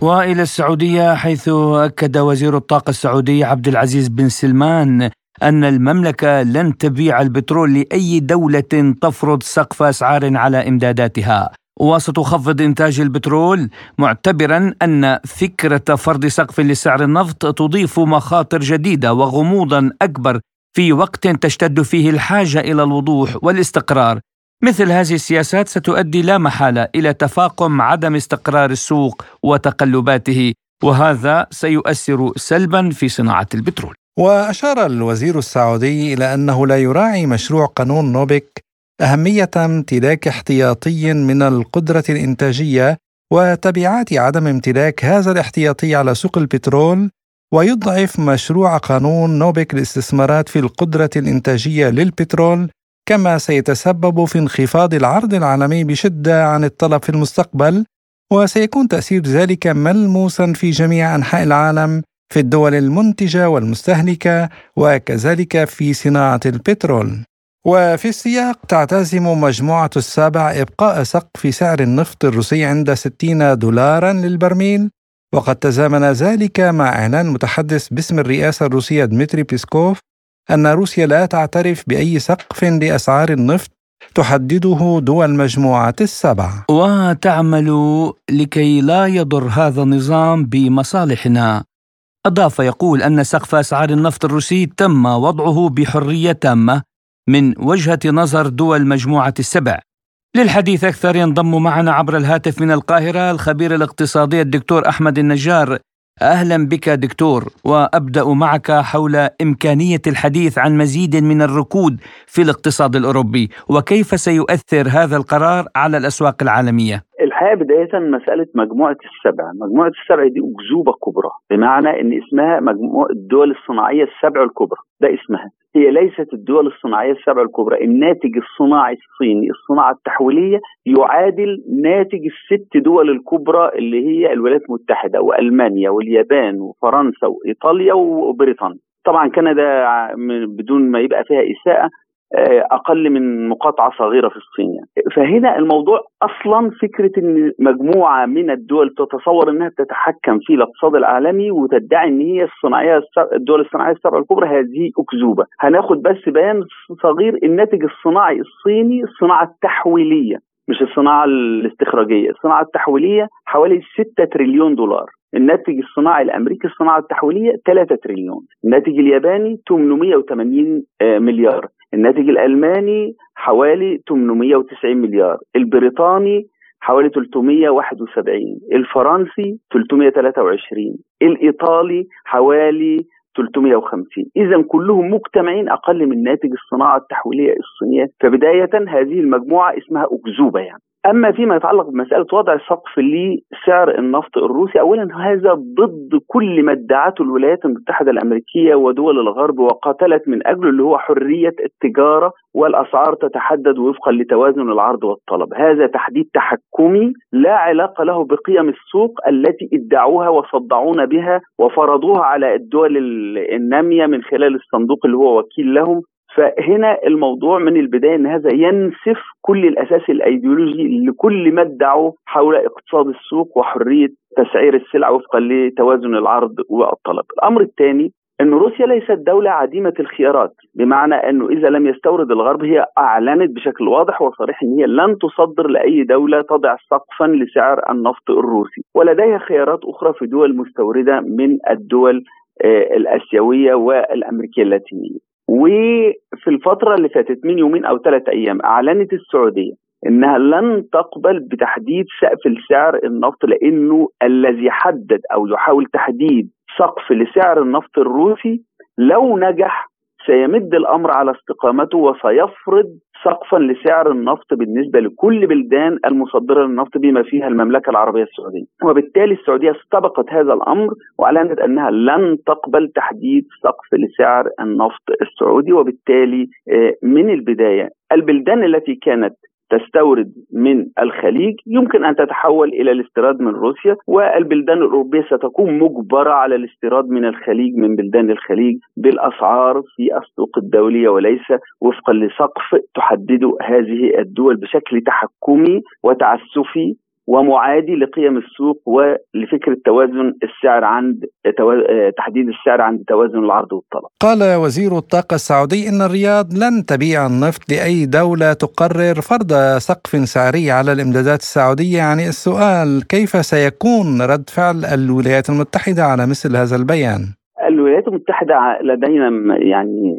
وإلى السعودية حيث أكد وزير الطاقة السعودي عبد العزيز بن سلمان أن المملكة لن تبيع البترول لأي دولة تفرض سقف أسعار على إمداداتها. وستخفض إنتاج البترول معتبرا أن فكرة فرض سقف لسعر النفط تضيف مخاطر جديدة وغموضا أكبر في وقت تشتد فيه الحاجة إلى الوضوح والاستقرار مثل هذه السياسات ستؤدي لا محالة إلى تفاقم عدم استقرار السوق وتقلباته وهذا سيؤثر سلبا في صناعة البترول. وأشار الوزير السعودي إلى أنه لا يراعي مشروع قانون نوبك أهمية امتلاك احتياطي من القدرة الإنتاجية وتبعات عدم امتلاك هذا الاحتياطي على سوق البترول ويضعف مشروع قانون نوبك للاستثمارات في القدرة الإنتاجية للبترول كما سيتسبب في انخفاض العرض العالمي بشدة عن الطلب في المستقبل وسيكون تأثير ذلك ملموسا في جميع أنحاء العالم في الدول المنتجة والمستهلكة وكذلك في صناعة البترول. وفي السياق تعتزم مجموعة السابع إبقاء سقف سعر النفط الروسي عند 60 دولارا للبرميل وقد تزامن ذلك مع إعلان متحدث باسم الرئاسة الروسية دمتري بيسكوف أن روسيا لا تعترف بأي سقف لأسعار النفط تحدده دول مجموعة السبع. وتعمل لكي لا يضر هذا النظام بمصالحنا. أضاف يقول أن سقف أسعار النفط الروسي تم وضعه بحرية تامة من وجهة نظر دول مجموعة السبع للحديث أكثر ينضم معنا عبر الهاتف من القاهرة الخبير الاقتصادي الدكتور أحمد النجار أهلا بك دكتور وأبدأ معك حول إمكانية الحديث عن مزيد من الركود في الاقتصاد الأوروبي وكيف سيؤثر هذا القرار على الأسواق العالمية. الحقيقة بداية مسألة مجموعة السبع، مجموعة السبع دي أكذوبة كبرى بمعنى إن اسمها مجموعة الدول الصناعية السبع الكبرى، ده اسمها. هي ليست الدول الصناعية السبع الكبرى، الناتج الصناعي الصيني الصناعة التحويلية يعادل ناتج الست دول الكبرى اللي هي الولايات المتحدة وألمانيا واليابان وفرنسا وإيطاليا وبريطانيا. طبعا كندا بدون ما يبقى فيها إساءة أقل من مقاطعة صغيرة في الصين يعني. فهنا الموضوع أصلا فكرة إن مجموعة من الدول تتصور إنها تتحكم في الاقتصاد العالمي وتدعي إن هي الصناعية الدول الصناعية السبع الكبرى هذه أكذوبة. هناخد بس بيان صغير الناتج الصناعي الصيني الصناعه التحويليه مش الصناعة الاستخراجية. الصناعة التحويلية حوالي 6 تريليون دولار. الناتج الصناعي الأمريكي الصناعة التحويلية 3 تريليون. الناتج الياباني 880 آه، مليار. الناتج الألماني حوالي 890 مليار البريطاني حوالي 371 الفرنسي 323 الإيطالي حوالي 350 إذا كلهم مجتمعين أقل من ناتج الصناعة التحويلية الصينية. فبداية هذه المجموعة اسمها أكذوبة يعني. أما فيما يتعلق بمسألة وضع سقف لسعر النفط الروسي اولا هذا ضد كل ما ادعته الولايات المتحدة الأمريكية ودول الغرب وقاتلت من اجله اللي هو حرية التجارة والأسعار تتحدد وفقا لتوازن العرض والطلب، هذا تحديد تحكمي لا علاقة له بقيم السوق التي ادعوها وصدعونا بها وفرضوها على الدول النامية من خلال الصندوق اللي هو وكيل لهم فهنا الموضوع من البداية إن هذا ينسف كل الأساس الأيديولوجي لكل ما ادعوا حول اقتصاد السوق وحرية تسعير السلع وفقا لتوازن العرض والطلب. الأمر الثاني أن روسيا ليست دولة عديمة الخيارات بمعنى أنه إذا لم يستورد الغرب هي أعلنت بشكل واضح وصريح أن هي لن تصدر لأي دولة تضع سقفا لسعر النفط الروسي ولديها خيارات أخرى في دول مستوردة من الدول آه، الآسيوية والأمريكية اللاتينية. وفي الفترة اللي فاتت من يومين أو ثلاثة أيام أعلنت السعودية إنها لن تقبل بتحديد سقف السعر النفط لأنه الذي حدد أو يحاول تحديد سقف لسعر النفط الروسي لو نجح سيمد الأمر على استقامته وسيفرض سقفا لسعر النفط بالنسبة لكل بلدان المصدرة للنفط بما فيها المملكة العربية السعودية، وبالتالي السعودية استبقت هذا الأمر وأعلنت أنها لن تقبل تحديد سقف لسعر النفط السعودي وبالتالي آه، من البداية البلدان التي كانت تستورد من الخليج يمكن أن تتحول إلى الاستيراد من روسيا والبلدان الأوروبية ستكون مجبرة على الاستيراد من الخليج من بلدان الخليج بالأسعار في السوق الدولية وليس وفقا لسقف تحدده هذه الدول بشكل تحكمي وتعسفي ومعادي لقيم السوق ولفكرة توازن السعر عند تحديد السعر عند توازن العرض والطلب قال وزير الطاقة السعودي إن الرياض لن تبيع النفط لأي دولة تقرر فرض سقف سعري على الإمدادات السعودية يعني السؤال كيف سيكون رد فعل الولايات المتحدة على مثل هذا البيان؟ الولايات المتحدة لدينا يعني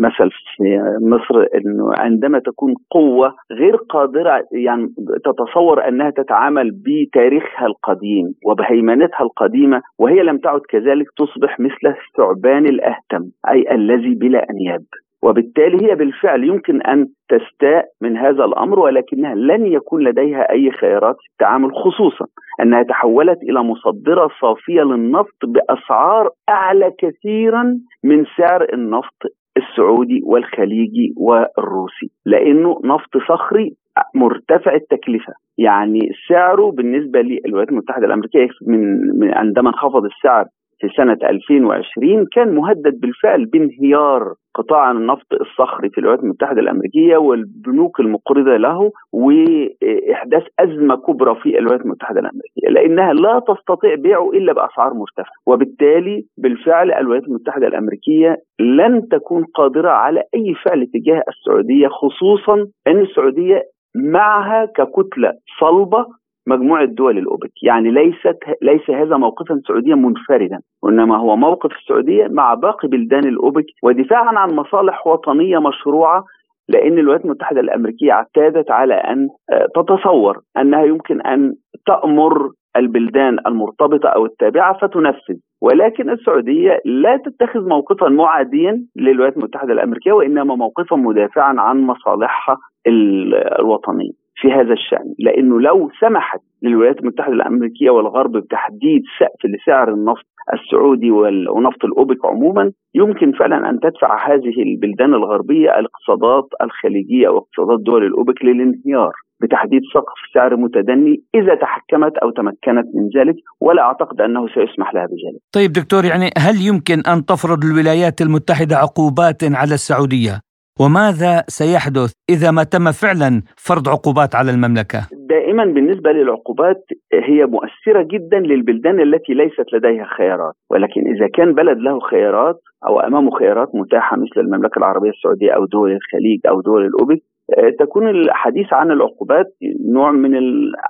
مثل في مصر إنه عندما تكون قوة غير قادرة يعني تتصور أنها تتعامل بتاريخها القديم وبهيمنتها القديمة وهي لم تعد كذلك تصبح مثل الثعبان الأهتم أي الذي بلا أنياب. وبالتالي هي بالفعل يمكن أن تستاء من هذا الأمر ولكنها لن يكون لديها أي خيارات في التعامل خصوصا أنها تحولت إلى مصدرة صافية للنفط بأسعار أعلى كثيرا من سعر النفط السعودي والخليجي والروسي لأنه نفط صخري مرتفع التكلفة. يعني سعره بالنسبة للولايات المتحدة الأمريكية من عندما انخفض السعر في سنة 2020 كان مهدد بالفعل بانهيار قطاع النفط الصخري في الولايات المتحدة الأمريكية والبنوك المقرضة له وإحداث أزمة كبرى في الولايات المتحدة الأمريكية لأنها لا تستطيع بيعه إلا بأسعار مرتفعة. وبالتالي بالفعل الولايات المتحدة الأمريكية لن تكون قادرة على أي فعل تجاه السعودية خصوصا أن السعودية معها ككتلة صلبة مجموعة دول الأوبك. يعني ليست ليس هذا موقفا سعوديا منفردا وإنما هو موقف السعودية مع باقي بلدان الأوبك ودفاعا عن مصالح وطنية مشروعة لأن الولايات المتحدة الأمريكية اعتادت على أن آه، تتصور أنها يمكن أن تأمر البلدان المرتبطة أو التابعة فتنفذ. ولكن السعودية لا تتخذ موقفا معاديا للولايات المتحدة الأمريكية وإنما موقفا مدافعا عن مصالحها الوطنية. في هذا الشأن لأنه لو سمحت للولايات المتحدة الأمريكية والغرب بتحديد سقف لسعر النفط السعودي ونفط الأوبك عموما يمكن فعلا أن تدفع هذه البلدان الغربية الاقتصادات الخليجية واقتصادات دول الأوبك للانهيار بتحديد سقف سعر متدني إذا تحكمت أو تمكنت من ذلك ولا أعتقد أنه سيسمح لها بذلك. طيب دكتور يعني هل يمكن أن تفرض الولايات المتحدة عقوبات على السعودية؟ وماذا سيحدث إذا ما تم فعلا فرض عقوبات على المملكة؟ دائما بالنسبة للعقوبات هي مؤثرة جدا للبلدان التي ليست لديها خيارات ولكن إذا كان بلد له خيارات أو أمامه خيارات متاحة مثل المملكة العربية السعودية أو دول الخليج أو دول الأوبك آه، تكون الحديث عن العقوبات نوع من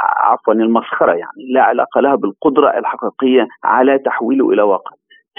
عفوا المسخرة يعني لا علاقة لها بالقدرة الحقيقية على تحويله إلى واقع.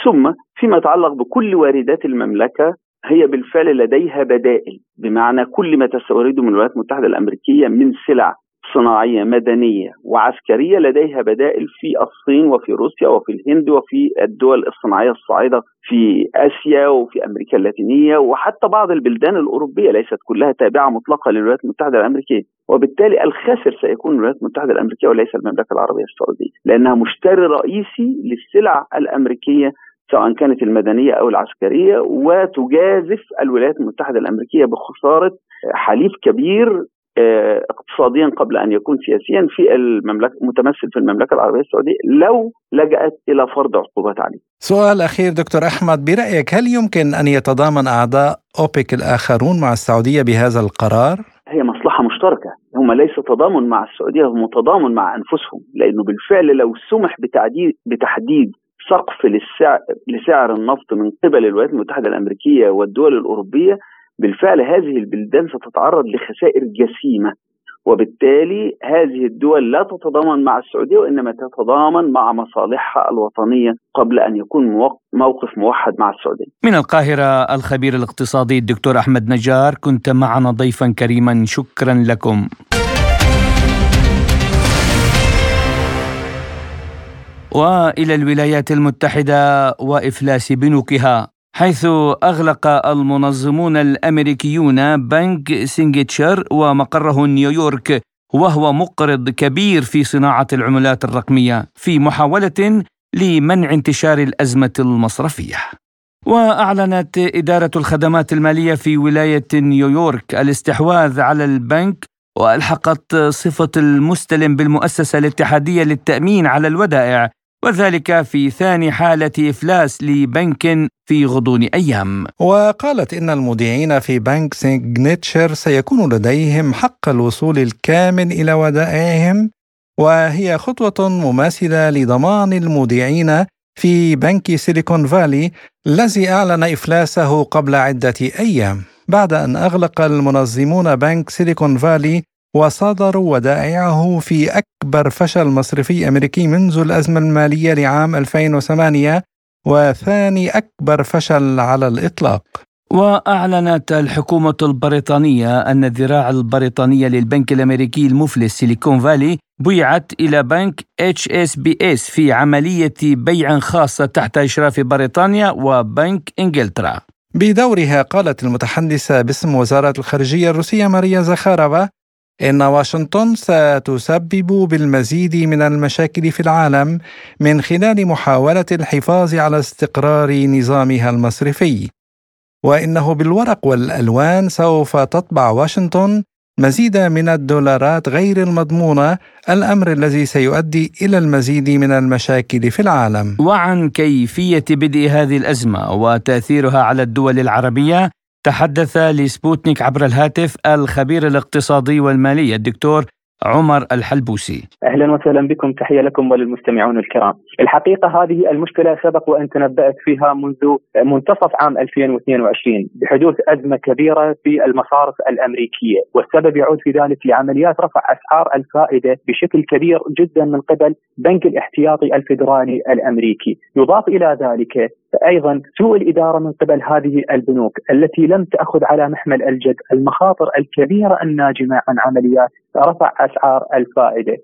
ثم فيما يتعلق بكل واردات المملكة هي بالفعل لديها بدائل بمعنى كل ما تستورده من الولايات المتحدة الأمريكية من سلع صناعية مدنية وعسكرية لديها بدائل في الصين وفي روسيا وفي الهند وفي الدول الصناعية الصاعدة في آسيا وفي أمريكا اللاتينية وحتى بعض البلدان الأوروبية ليست كلها تابعة مطلقة للولايات المتحدة الأمريكية وبالتالي الخاسر سيكون الولايات المتحدة الأمريكية وليس المملكة العربية السعودية لأنها مشتري رئيسي للسلع الأمريكية سواء كانت المدنية أو العسكرية وتجازف الولايات المتحدة الأمريكية بخسارة حليف كبير آه، اقتصاديا قبل أن يكون سياسيا في المملكة متمثل في المملكة العربية السعودية لو لجأت إلى فرض عقوبات عليه. سؤال أخير دكتور أحمد برأيك هل يمكن أن يتضامن أعضاء أوبك الآخرون مع السعودية بهذا القرار؟ هي مصلحة مشتركة، هم ليس تضامن مع السعودية هم تضامن مع أنفسهم، لأنه بالفعل لو سمح بتعديد بتحديد سقف للسعر, لسعر النفط من قبل الولايات المتحدة الأمريكية والدول الأوروبية. بالفعل هذه البلدان ستتعرض لخسائر جسيمة وبالتالي هذه الدول لا تتضامن مع السعودية وإنما تتضامن مع مصالحها الوطنية قبل أن يكون موقف موحد مع السعودية. من القاهرة الخبير الاقتصادي الدكتور أحمد نجار كنت معنا ضيفا كريما شكرا لكم. وإلى الولايات المتحدة وإفلاس بنوكها حيث أغلق المنظمون الأمريكيون بنك سيجنيتشر ومقره نيويورك وهو مقرض كبير في صناعة العملات الرقمية في محاولة لمنع انتشار الأزمة المصرفية. وأعلنت إدارة الخدمات المالية في ولاية نيويورك الاستحواذ على البنك وألحقت صفة المستلم بالمؤسسة الاتحادية للتأمين على الودائع وذلك في ثاني حالة إفلاس لبنك في غضون أيام. وقالت إن المودعين في بنك سيجنتشر سيكون لديهم حق الوصول الكامل إلى ودائعهم وهي خطوة مماثلة لضمان المودعين في بنك سيليكون فالي الذي أعلن إفلاسه قبل عدة أيام بعد أن أغلق المنظمون بنك سيليكون فالي وصادروا ودائعه في أكبر فشل مصرفي أمريكي منذ الأزمة المالية لعام 2008 وثاني أكبر فشل على الإطلاق. وأعلنت الحكومة البريطانية أن الذراع البريطانية للبنك الأمريكي المفلس سيليكون فالي بيعت إلى بنك اس في عملية بيع خاصة تحت إشراف بريطانيا وبنك إنجلترا. بدورها قالت المتحدثة باسم وزارة الخارجية الروسية ماريا زخارفا إن واشنطن ستسبب بالمزيد من المشاكل في العالم من خلال محاولة الحفاظ على استقرار نظامها المصرفي وإنه بالورق والألوان سوف تطبع واشنطن مزيد من الدولارات غير المضمونة الأمر الذي سيؤدي إلى المزيد من المشاكل في العالم. وعن كيفية بدء هذه الأزمة وتأثيرها على الدول العربية تحدث لسبوتنيك عبر الهاتف الخبير الاقتصادي والمالي الدكتور عمر الحلبوسي أهلا وسهلا بكم تحية لكم وللمستمعون الكرام. الحقيقة هذه المشكلة سبق وأن تنبأت فيها منذ منتصف عام 2022 بحدوث أزمة كبيرة في المصارف الأمريكية، والسبب يعود في ذلك لعمليات رفع أسعار الفائدة بشكل كبير جدا من قبل بنك الاحتياطي الفيدرالي الأمريكي، يضاف إلى ذلك أيضا سوء الإدارة من قبل هذه البنوك التي لم تأخذ على محمل الجد المخاطر الكبيرة الناجمة عن عمليات رفع أسعار الفائدة.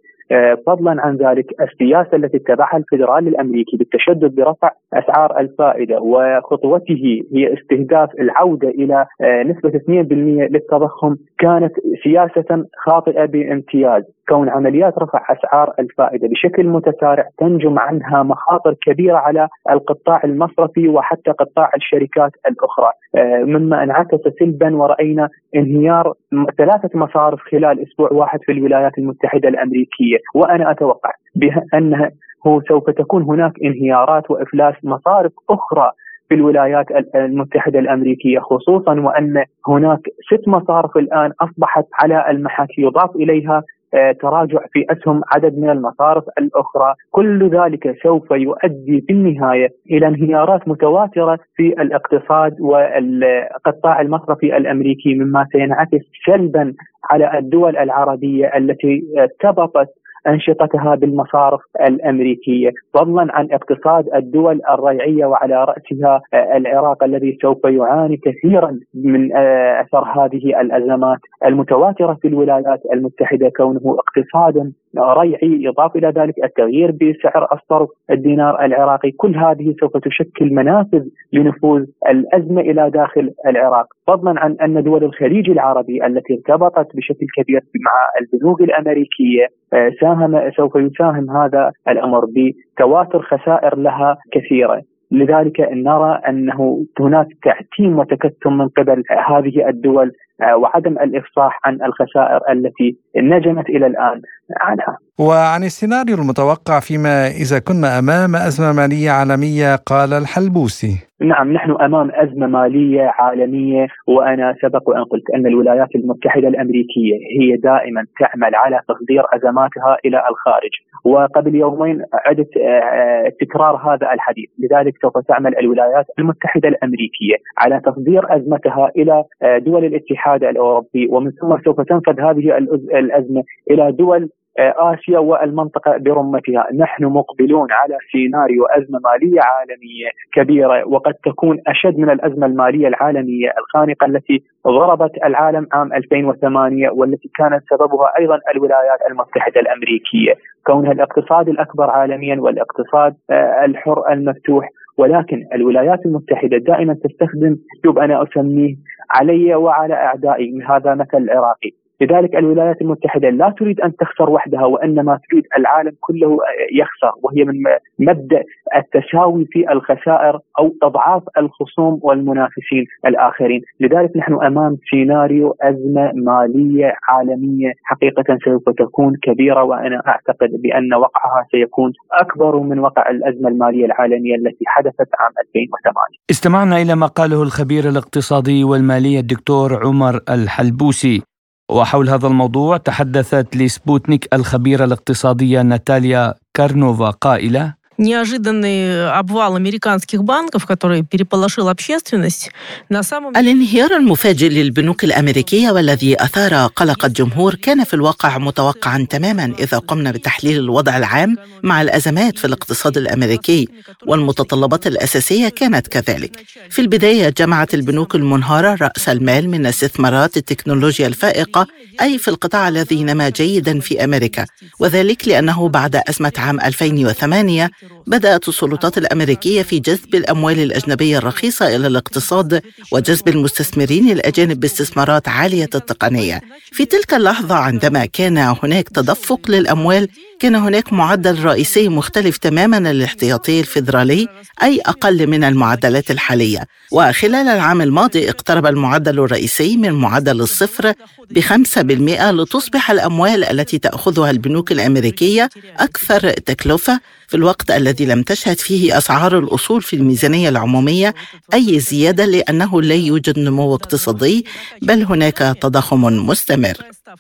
فضلا عن ذلك السياسة التي اتبعها الفدرالي الأمريكي بالتشدد برفع أسعار الفائدة وخطوته هي استهداف العودة إلى آه، نسبة 2% للتضخم كانت سياسة خاطئة بامتياز كون عمليات رفع أسعار الفائدة بشكل متسارع تنجم عنها مخاطر كبيرة على القطاع المصرفي وحتى قطاع الشركات الأخرى. آه، مما انعكس سلبا ورأينا انهيار ثلاثة مصارف خلال أسبوع واحد في الولايات المتحدة الأمريكية. وأنا أتوقع بأنها هو سوف تكون هناك انهيارات وإفلاس مصارف أخرى في الولايات المتحدة الأمريكية خصوصا وأن هناك ست مصارف الآن أصبحت على المحاكي يضاف إليها آه، تراجع في أسهم عدد من المصارف الأخرى، كل ذلك سوف يؤدي في النهاية إلى انهيارات متواترة في الاقتصاد والقطاع المصرفي الأمريكي مما سينعكس سلبا على الدول العربية التي ارتبطت أنشطتها بالمصارف الأمريكية، فضلا عن اقتصاد الدول الريعية وعلى رأسها العراق الذي سوف يعاني كثيرا من أثر هذه الأزمات المتواترة في الولايات المتحدة كونه اقتصادا ريعي يضاف إلى ذلك التغيير بسعر الصرف الدينار العراقي، كل هذه سوف تشكل منافذ لنفوذ الأزمة إلى داخل العراق، فضلا عن أن دول الخليج العربي التي ارتبطت بشكل كبير مع البنوك الأمريكية آه، ساهم سوف يساهم هذا الأمر بتواتر خسائر لها كثيرة. لذلك نرى أنه هناك تعتيم وتكتم من قبل هذه الدول آه، وعدم الإفصاح عن الخسائر التي نجمت إلى الآن عنها. وعن السيناريو المتوقع فيما إذا كنا أمام أزمة مالية عالمية قال الحلبوسي. نعم نحن أمام أزمة مالية عالمية وأنا سبق وان قلت أن الولايات المتحدة الأمريكية هي دائما تعمل على تصدير أزماتها إلى الخارج وقبل يومين عدت آه، تكرار هذا الحديث لذلك سوف تعمل الولايات المتحدة الأمريكية على تصدير أزمتها إلى آه، دول الاتحاد الأوروبي ومن ثم سوف تنفذ هذه الأزمة إلى دول آه، آسيا والمنطقة برمتها، نحن مقبلون على سيناريو أزمة مالية عالمية كبيرة وقد تكون أشد من الأزمة المالية العالمية الخانقة التي ضربت العالم عام 2008 والتي كانت سببها أيضا الولايات المتحدة الأمريكية، كونها الاقتصاد الأكبر عالميا والاقتصاد آه، الحر المفتوح ولكن الولايات المتحدة دائما تستخدم اسلوب أنا أسميه علي وعلى أعدائي هذا مثل عراقي لذلك الولايات المتحدة لا تريد أن تخسر وحدها وإنما تريد العالم كله يخسر وهي من مبدأ التساوي في الخسائر أو أضعاف الخصوم والمنافسين الآخرين، لذلك نحن أمام سيناريو أزمة مالية عالمية حقيقة سوف تكون كبيرة وأنا أعتقد بأن وقعها سيكون أكبر من وقع الأزمة المالية العالمية التي حدثت عام 2008. استمعنا إلى ما قاله الخبير الاقتصادي والمالي الدكتور عمر الحلبوسي وحول هذا الموضوع تحدثت لسبوتنيك الخبيرة الاقتصادية ناتاليا كارنوفا قائلة неожиданный обвал американских банков, который переполошил общественность, на самом الانهيار المفاجئ للبنوك الأمريكية والذي أثار قلق الجمهور كان في الواقع متوقعا تماما إذا قمنا بتحليل الوضع العام مع الأزمات في الاقتصاد الأمريكي والمتطلبات الأساسية كانت كذلك في البداية جمعت البنوك المنهارة رأس المال من استثمارات التكنولوجيا الفائقة أي في القطاع الذي نما جيدا في أمريكا وذلك لأنه بعد أزمة عام 2008 بدأت السلطات الأمريكية في جذب الأموال الأجنبية الرخيصة إلى الاقتصاد وجذب المستثمرين الأجانب باستثمارات عالية التقنية. في تلك اللحظة عندما كان هناك تدفق للأموال كان هناك معدل رئيسي مختلف تماما للاحتياطي الفيدرالي أي أقل من المعدلات الحالية. وخلال العام الماضي اقترب المعدل الرئيسي من معدل الصفر بخمسة بالمئة لتصبح الأموال التي تأخذها البنوك الأمريكية أكثر تكلفة. في الوقت الذي لم تشهد فيه أسعار الأصول في الميزانية العمومية أي زيادة لأنه لا يوجد نمو اقتصادي بل هناك تضخم مستمر.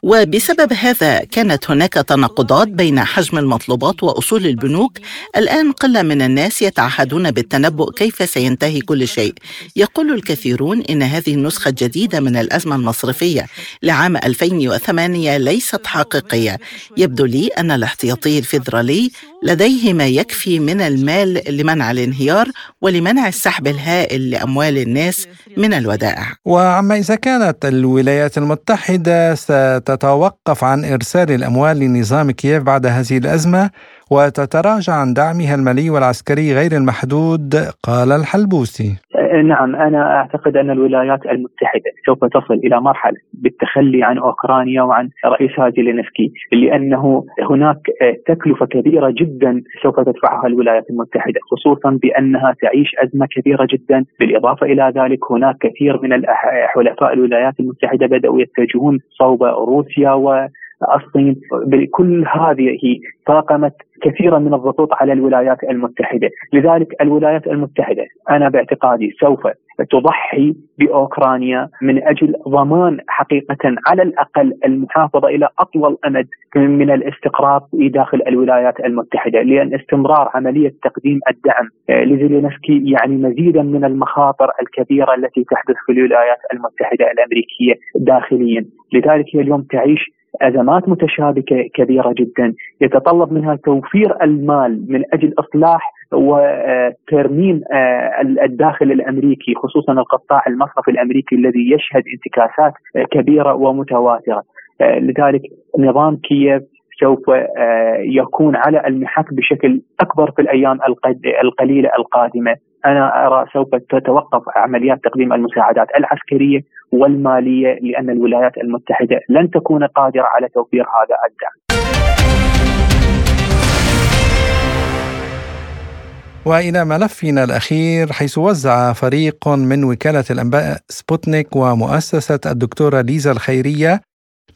وبسبب هذا كانت هناك تناقضات بين حجم المطلوبات وأصول البنوك الآن قلة من الناس يتعهدون بالتنبؤ كيف سينتهي كل شيء. يقول الكثيرون إن هذه النسخة الجديدة من الأزمة المصرفية لعام 2008 ليست حقيقية. يبدو لي أن الاحتياطي الفيدرالي لديه ما يكفي من المال لمنع الانهيار ولمنع السحب الهائل لأموال الناس من الودائع. وعما إذا كانت الولايات المتحدة ستتوقف عن إرسال الأموال لنظام كييف بعد هذه الأزمة وتتراجع عن دعمها المالي والعسكري غير المحدود قال الحلبوسي. نعم أنا أعتقد أن الولايات المتحدة سوف تصل إلى مرحلة بالتخلي عن أوكرانيا وعن رئيسها زيلينسكي لأنه هناك تكلفة كبيرة جدا سوف تدفعها الولايات المتحدة خصوصا بأنها تعيش أزمة كبيرة جدا. بالإضافة إلى ذلك هناك كثير من حلفاء الولايات المتحدة بدأوا يتجهون صوب روسيا و الصين كل هذه طاقمت كثيرا من الضغوط على الولايات المتحدة، لذلك الولايات المتحدة أنا باعتقادي سوف تضحي بأوكرانيا من أجل ضمان حقيقة على الأقل المحافظة إلى أطول أمد من الاستقرار في داخل الولايات المتحدة، لأن استمرار عملية تقديم الدعم لزيلينسكي يعني مزيدا من المخاطر الكبيرة التي تحدث في الولايات المتحدة الأمريكية داخليا، لذلك هي اليوم تعيش أزمات متشابكة كبيرة جدا. يتطلب منها توفير المال من أجل إصلاح وترميم آه، الداخل الأمريكي خصوصا القطاع المصرفي الأمريكي الذي يشهد انتكاسات كبيرة ومتواترة. آه، لذلك نظام كييف سوف آه، يكون على المحك بشكل أكبر في الأيام القليلة القادمة. أنا أرى سوف تتوقف عمليات تقديم المساعدات العسكرية والمالية لأن الولايات المتحدة لن تكون قادرة على توفير هذا الدعم. وإلى ملفنا الأخير حيث وزع فريق من وكالة الأنباء سبوتنيك ومؤسسة الدكتورة ليزا الخيرية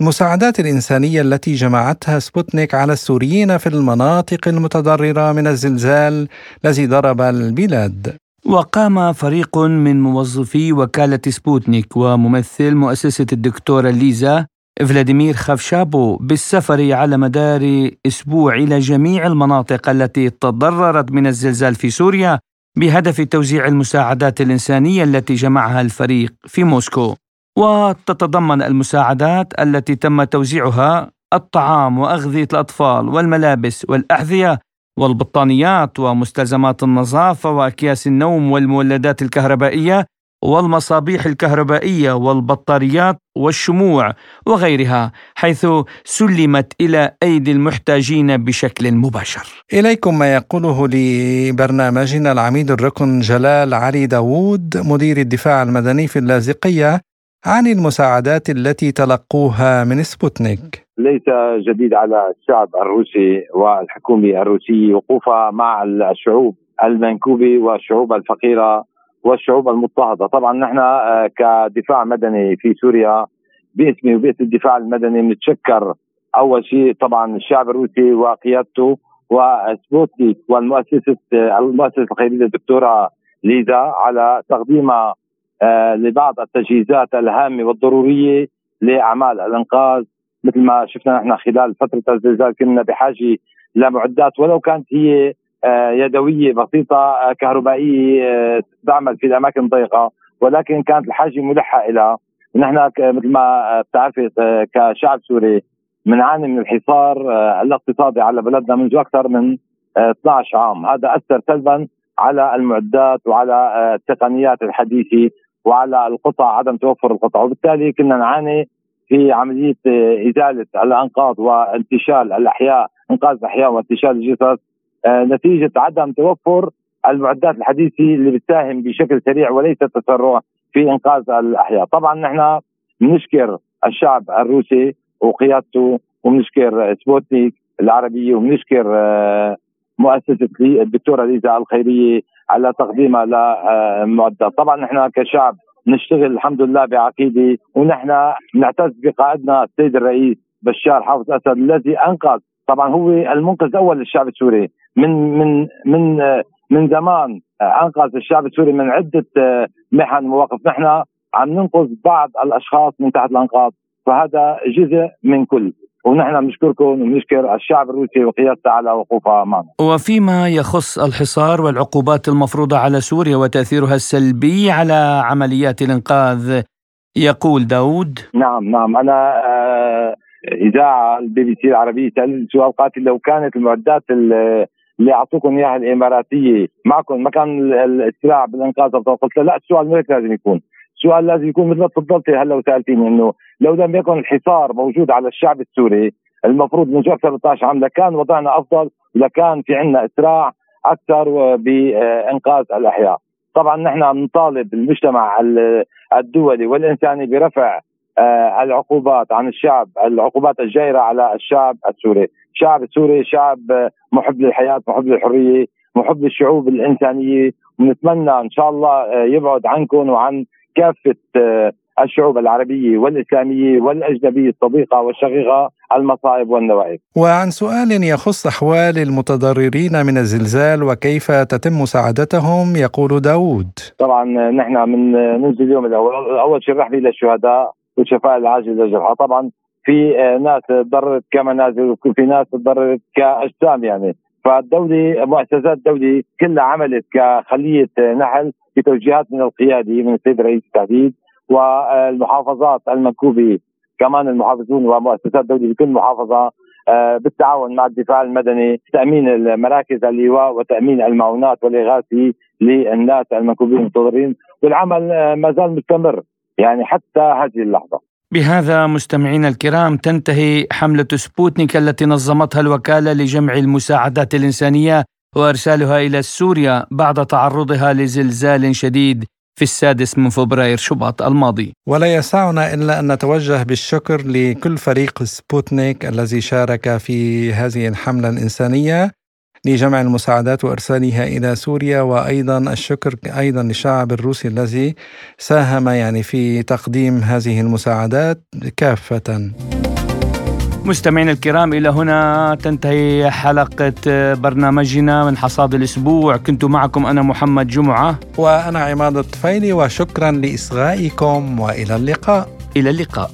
المساعدات الإنسانية التي جمعتها سبوتنيك على السوريين في المناطق المتضررة من الزلزال الذي ضرب البلاد. وقام فريق من موظفي وكالة سبوتنيك وممثل مؤسسة الدكتورة ليزا فلاديمير خفشابو بالسفر على مدار أسبوع إلى جميع المناطق التي تضررت من الزلزال في سوريا بهدف توزيع المساعدات الإنسانية التي جمعها الفريق في موسكو. وتتضمن المساعدات التي تم توزيعها الطعام وأغذية الأطفال والملابس والأحذية والبطانيات ومستلزمات النظافة وأكياس النوم والمولدات الكهربائية والمصابيح الكهربائية والبطاريات والشموع وغيرها حيث سلمت إلى أيدي المحتاجين بشكل مباشر. إليكم ما يقوله لبرنامجنا العميد الركن جلال علي داوود مدير الدفاع المدني في اللاذقية عن المساعدات التي تلقوها من سبوتنيك. ليس جديد على الشعب الروسي والحكومة الروسية وقوفها مع الشعوب المنكوبة والشعوب الفقيرة والشعوب المضطهدة، طبعا نحن آه، كدفاع مدني في سوريا باسمي وباسم الدفاع المدني بنتشكر. أول شيء طبعا الشعب الروسي وقيادته وسبوتنيك والمؤسسة آه، المؤسسة الخيرية الدكتورة ليزا على تقديمها. لبعض التجهيزات الهامة والضرورية لأعمال الإنقاذ مثل ما شفنا نحن خلال فترة الزلزال كنا بحاجة لمعدات. ولو كانت هي آه، يدوية بسيطة آه، كهربائية آه، تعمل في الأماكن ضيقه ولكن كانت الحاجة ملحة إلى نحن مثل ما بتعرفي كشعب سوري بنعاني من الحصار الاقتصادي على بلدنا منذ أكثر من 12 عام، هذا أثر سلبا على المعدات وعلى التقنيات الحديثة وعلى القطع عدم توفر القطع. وبالتالي كنا نعاني في عملية إزالة الأنقاض وانتشال الأحياء إنقاذ الأحياء وانتشال الجثث. آه، نتيجة عدم توفر المعدات الحديثة اللي بتساهم بشكل سريع وليس تسرع في إنقاذ الأحياء، طبعا نحن بنشكر الشعب الروسي وقيادته وبنشكر سبوتنيك العربية وبنشكر آه، مؤسسة الدكتورة ليزا الخيرية على تقديمها لمعدات، طبعا نحن كشعب نشتغل الحمد لله بعقيدة ونحن نعتز بقائدنا السيد الرئيس بشار حافظ أسد الذي أنقذ. طبعا هو المنقذ الأول للشعب السوري. من من من من زمان أنقذ الشعب السوري من عدة محن مواقف. نحن عم ننقذ بعض الأشخاص من تحت الأنقاض فهذا جزء من كل. ونحن بنشكركم وبنشكر الشعب الروسي وقيادته على وقوفها معنا. وفيما يخص الحصار والعقوبات المفروضة على سوريا وتأثيرها السلبي على عمليات الإنقاذ يقول داود. نعم نعم. أنا آه إذاعة البي بي سي العربية سالت سؤال قاتل لو كانت المعدات اللي أعطوكم إياها الإماراتية معكم ما كان الاستيلاء بالإنقاذ قلت لا السؤال مو لازم يكون. السؤال لازم يكون مثل ما تفضلتي هلا وسالتيني إنه لو لم يكن الحصار موجود على الشعب السوري المفروض من أكثر 13 عام لكان وضعنا أفضل لكان في عندنا إسراع أكثر بانقاذ الأحياء. طبعا نحن بنطالب المجتمع الدولي والإنساني برفع آه، العقوبات عن الشعب العقوبات الجائرة على الشعب السوري. الشعب السوري شعب محب للحياة محب للحرية محب للشعوب الإنسانية. ونتمنى إن شاء الله آه، يبعد عنكم وعن كافة آه، الشعوب العربية والإسلامية والأجنبية الصديقة والشقيقة المصائب والنوائب. وعن سؤال يخص أحوال المتضررين من الزلزال وكيف تتم مساعدتهم يقول داود. طبعا نحن من منذ اليوم الأول أول شيء رحبي للشهداء والشفاء العاجل للجرحى طبعا في آه، ناس تضررت كمنازل وفي ناس تضررت كأجسام يعني. فالدولة مؤسسات الدولة كلها عملت كخلية نحل بتوجيهات من القيادة من السيد رئيس التحديد والمحافظات المنكوبة كمان المحافظون ومؤسسات الدولة بكل محافظة آه، بالتعاون مع الدفاع المدني تأمين مراكز اللواء وتأمين المعونات والإغاثة للناس المنكوبين المتضررين والعمل آه، ما زال مستمر يعني حتى هذه اللحظة. بهذا مستمعينا الكرام تنتهي حملة سبوتنيك التي نظمتها الوكالة لجمع المساعدات الإنسانية وإرسالها إلى سوريا بعد تعرضها لزلزال شديد في السادس من فبراير شباط الماضي. ولا يسعنا إلا أن نتوجه بالشكر لكل فريق سبوتنيك الذي شارك في هذه الحملة الإنسانية. لجمع المساعدات وإرسالها إلى سوريا وأيضا الشكر أيضا للشعب الروسي الذي ساهم يعني في تقديم هذه المساعدات كافة. مستمعينا الكرام إلى هنا تنتهي حلقة برنامجنا من حصاد الأسبوع. كنت معكم أنا محمد جمعة. وأنا عماد الطفيلي وشكرا لإصغائكم وإلى اللقاء. إلى اللقاء.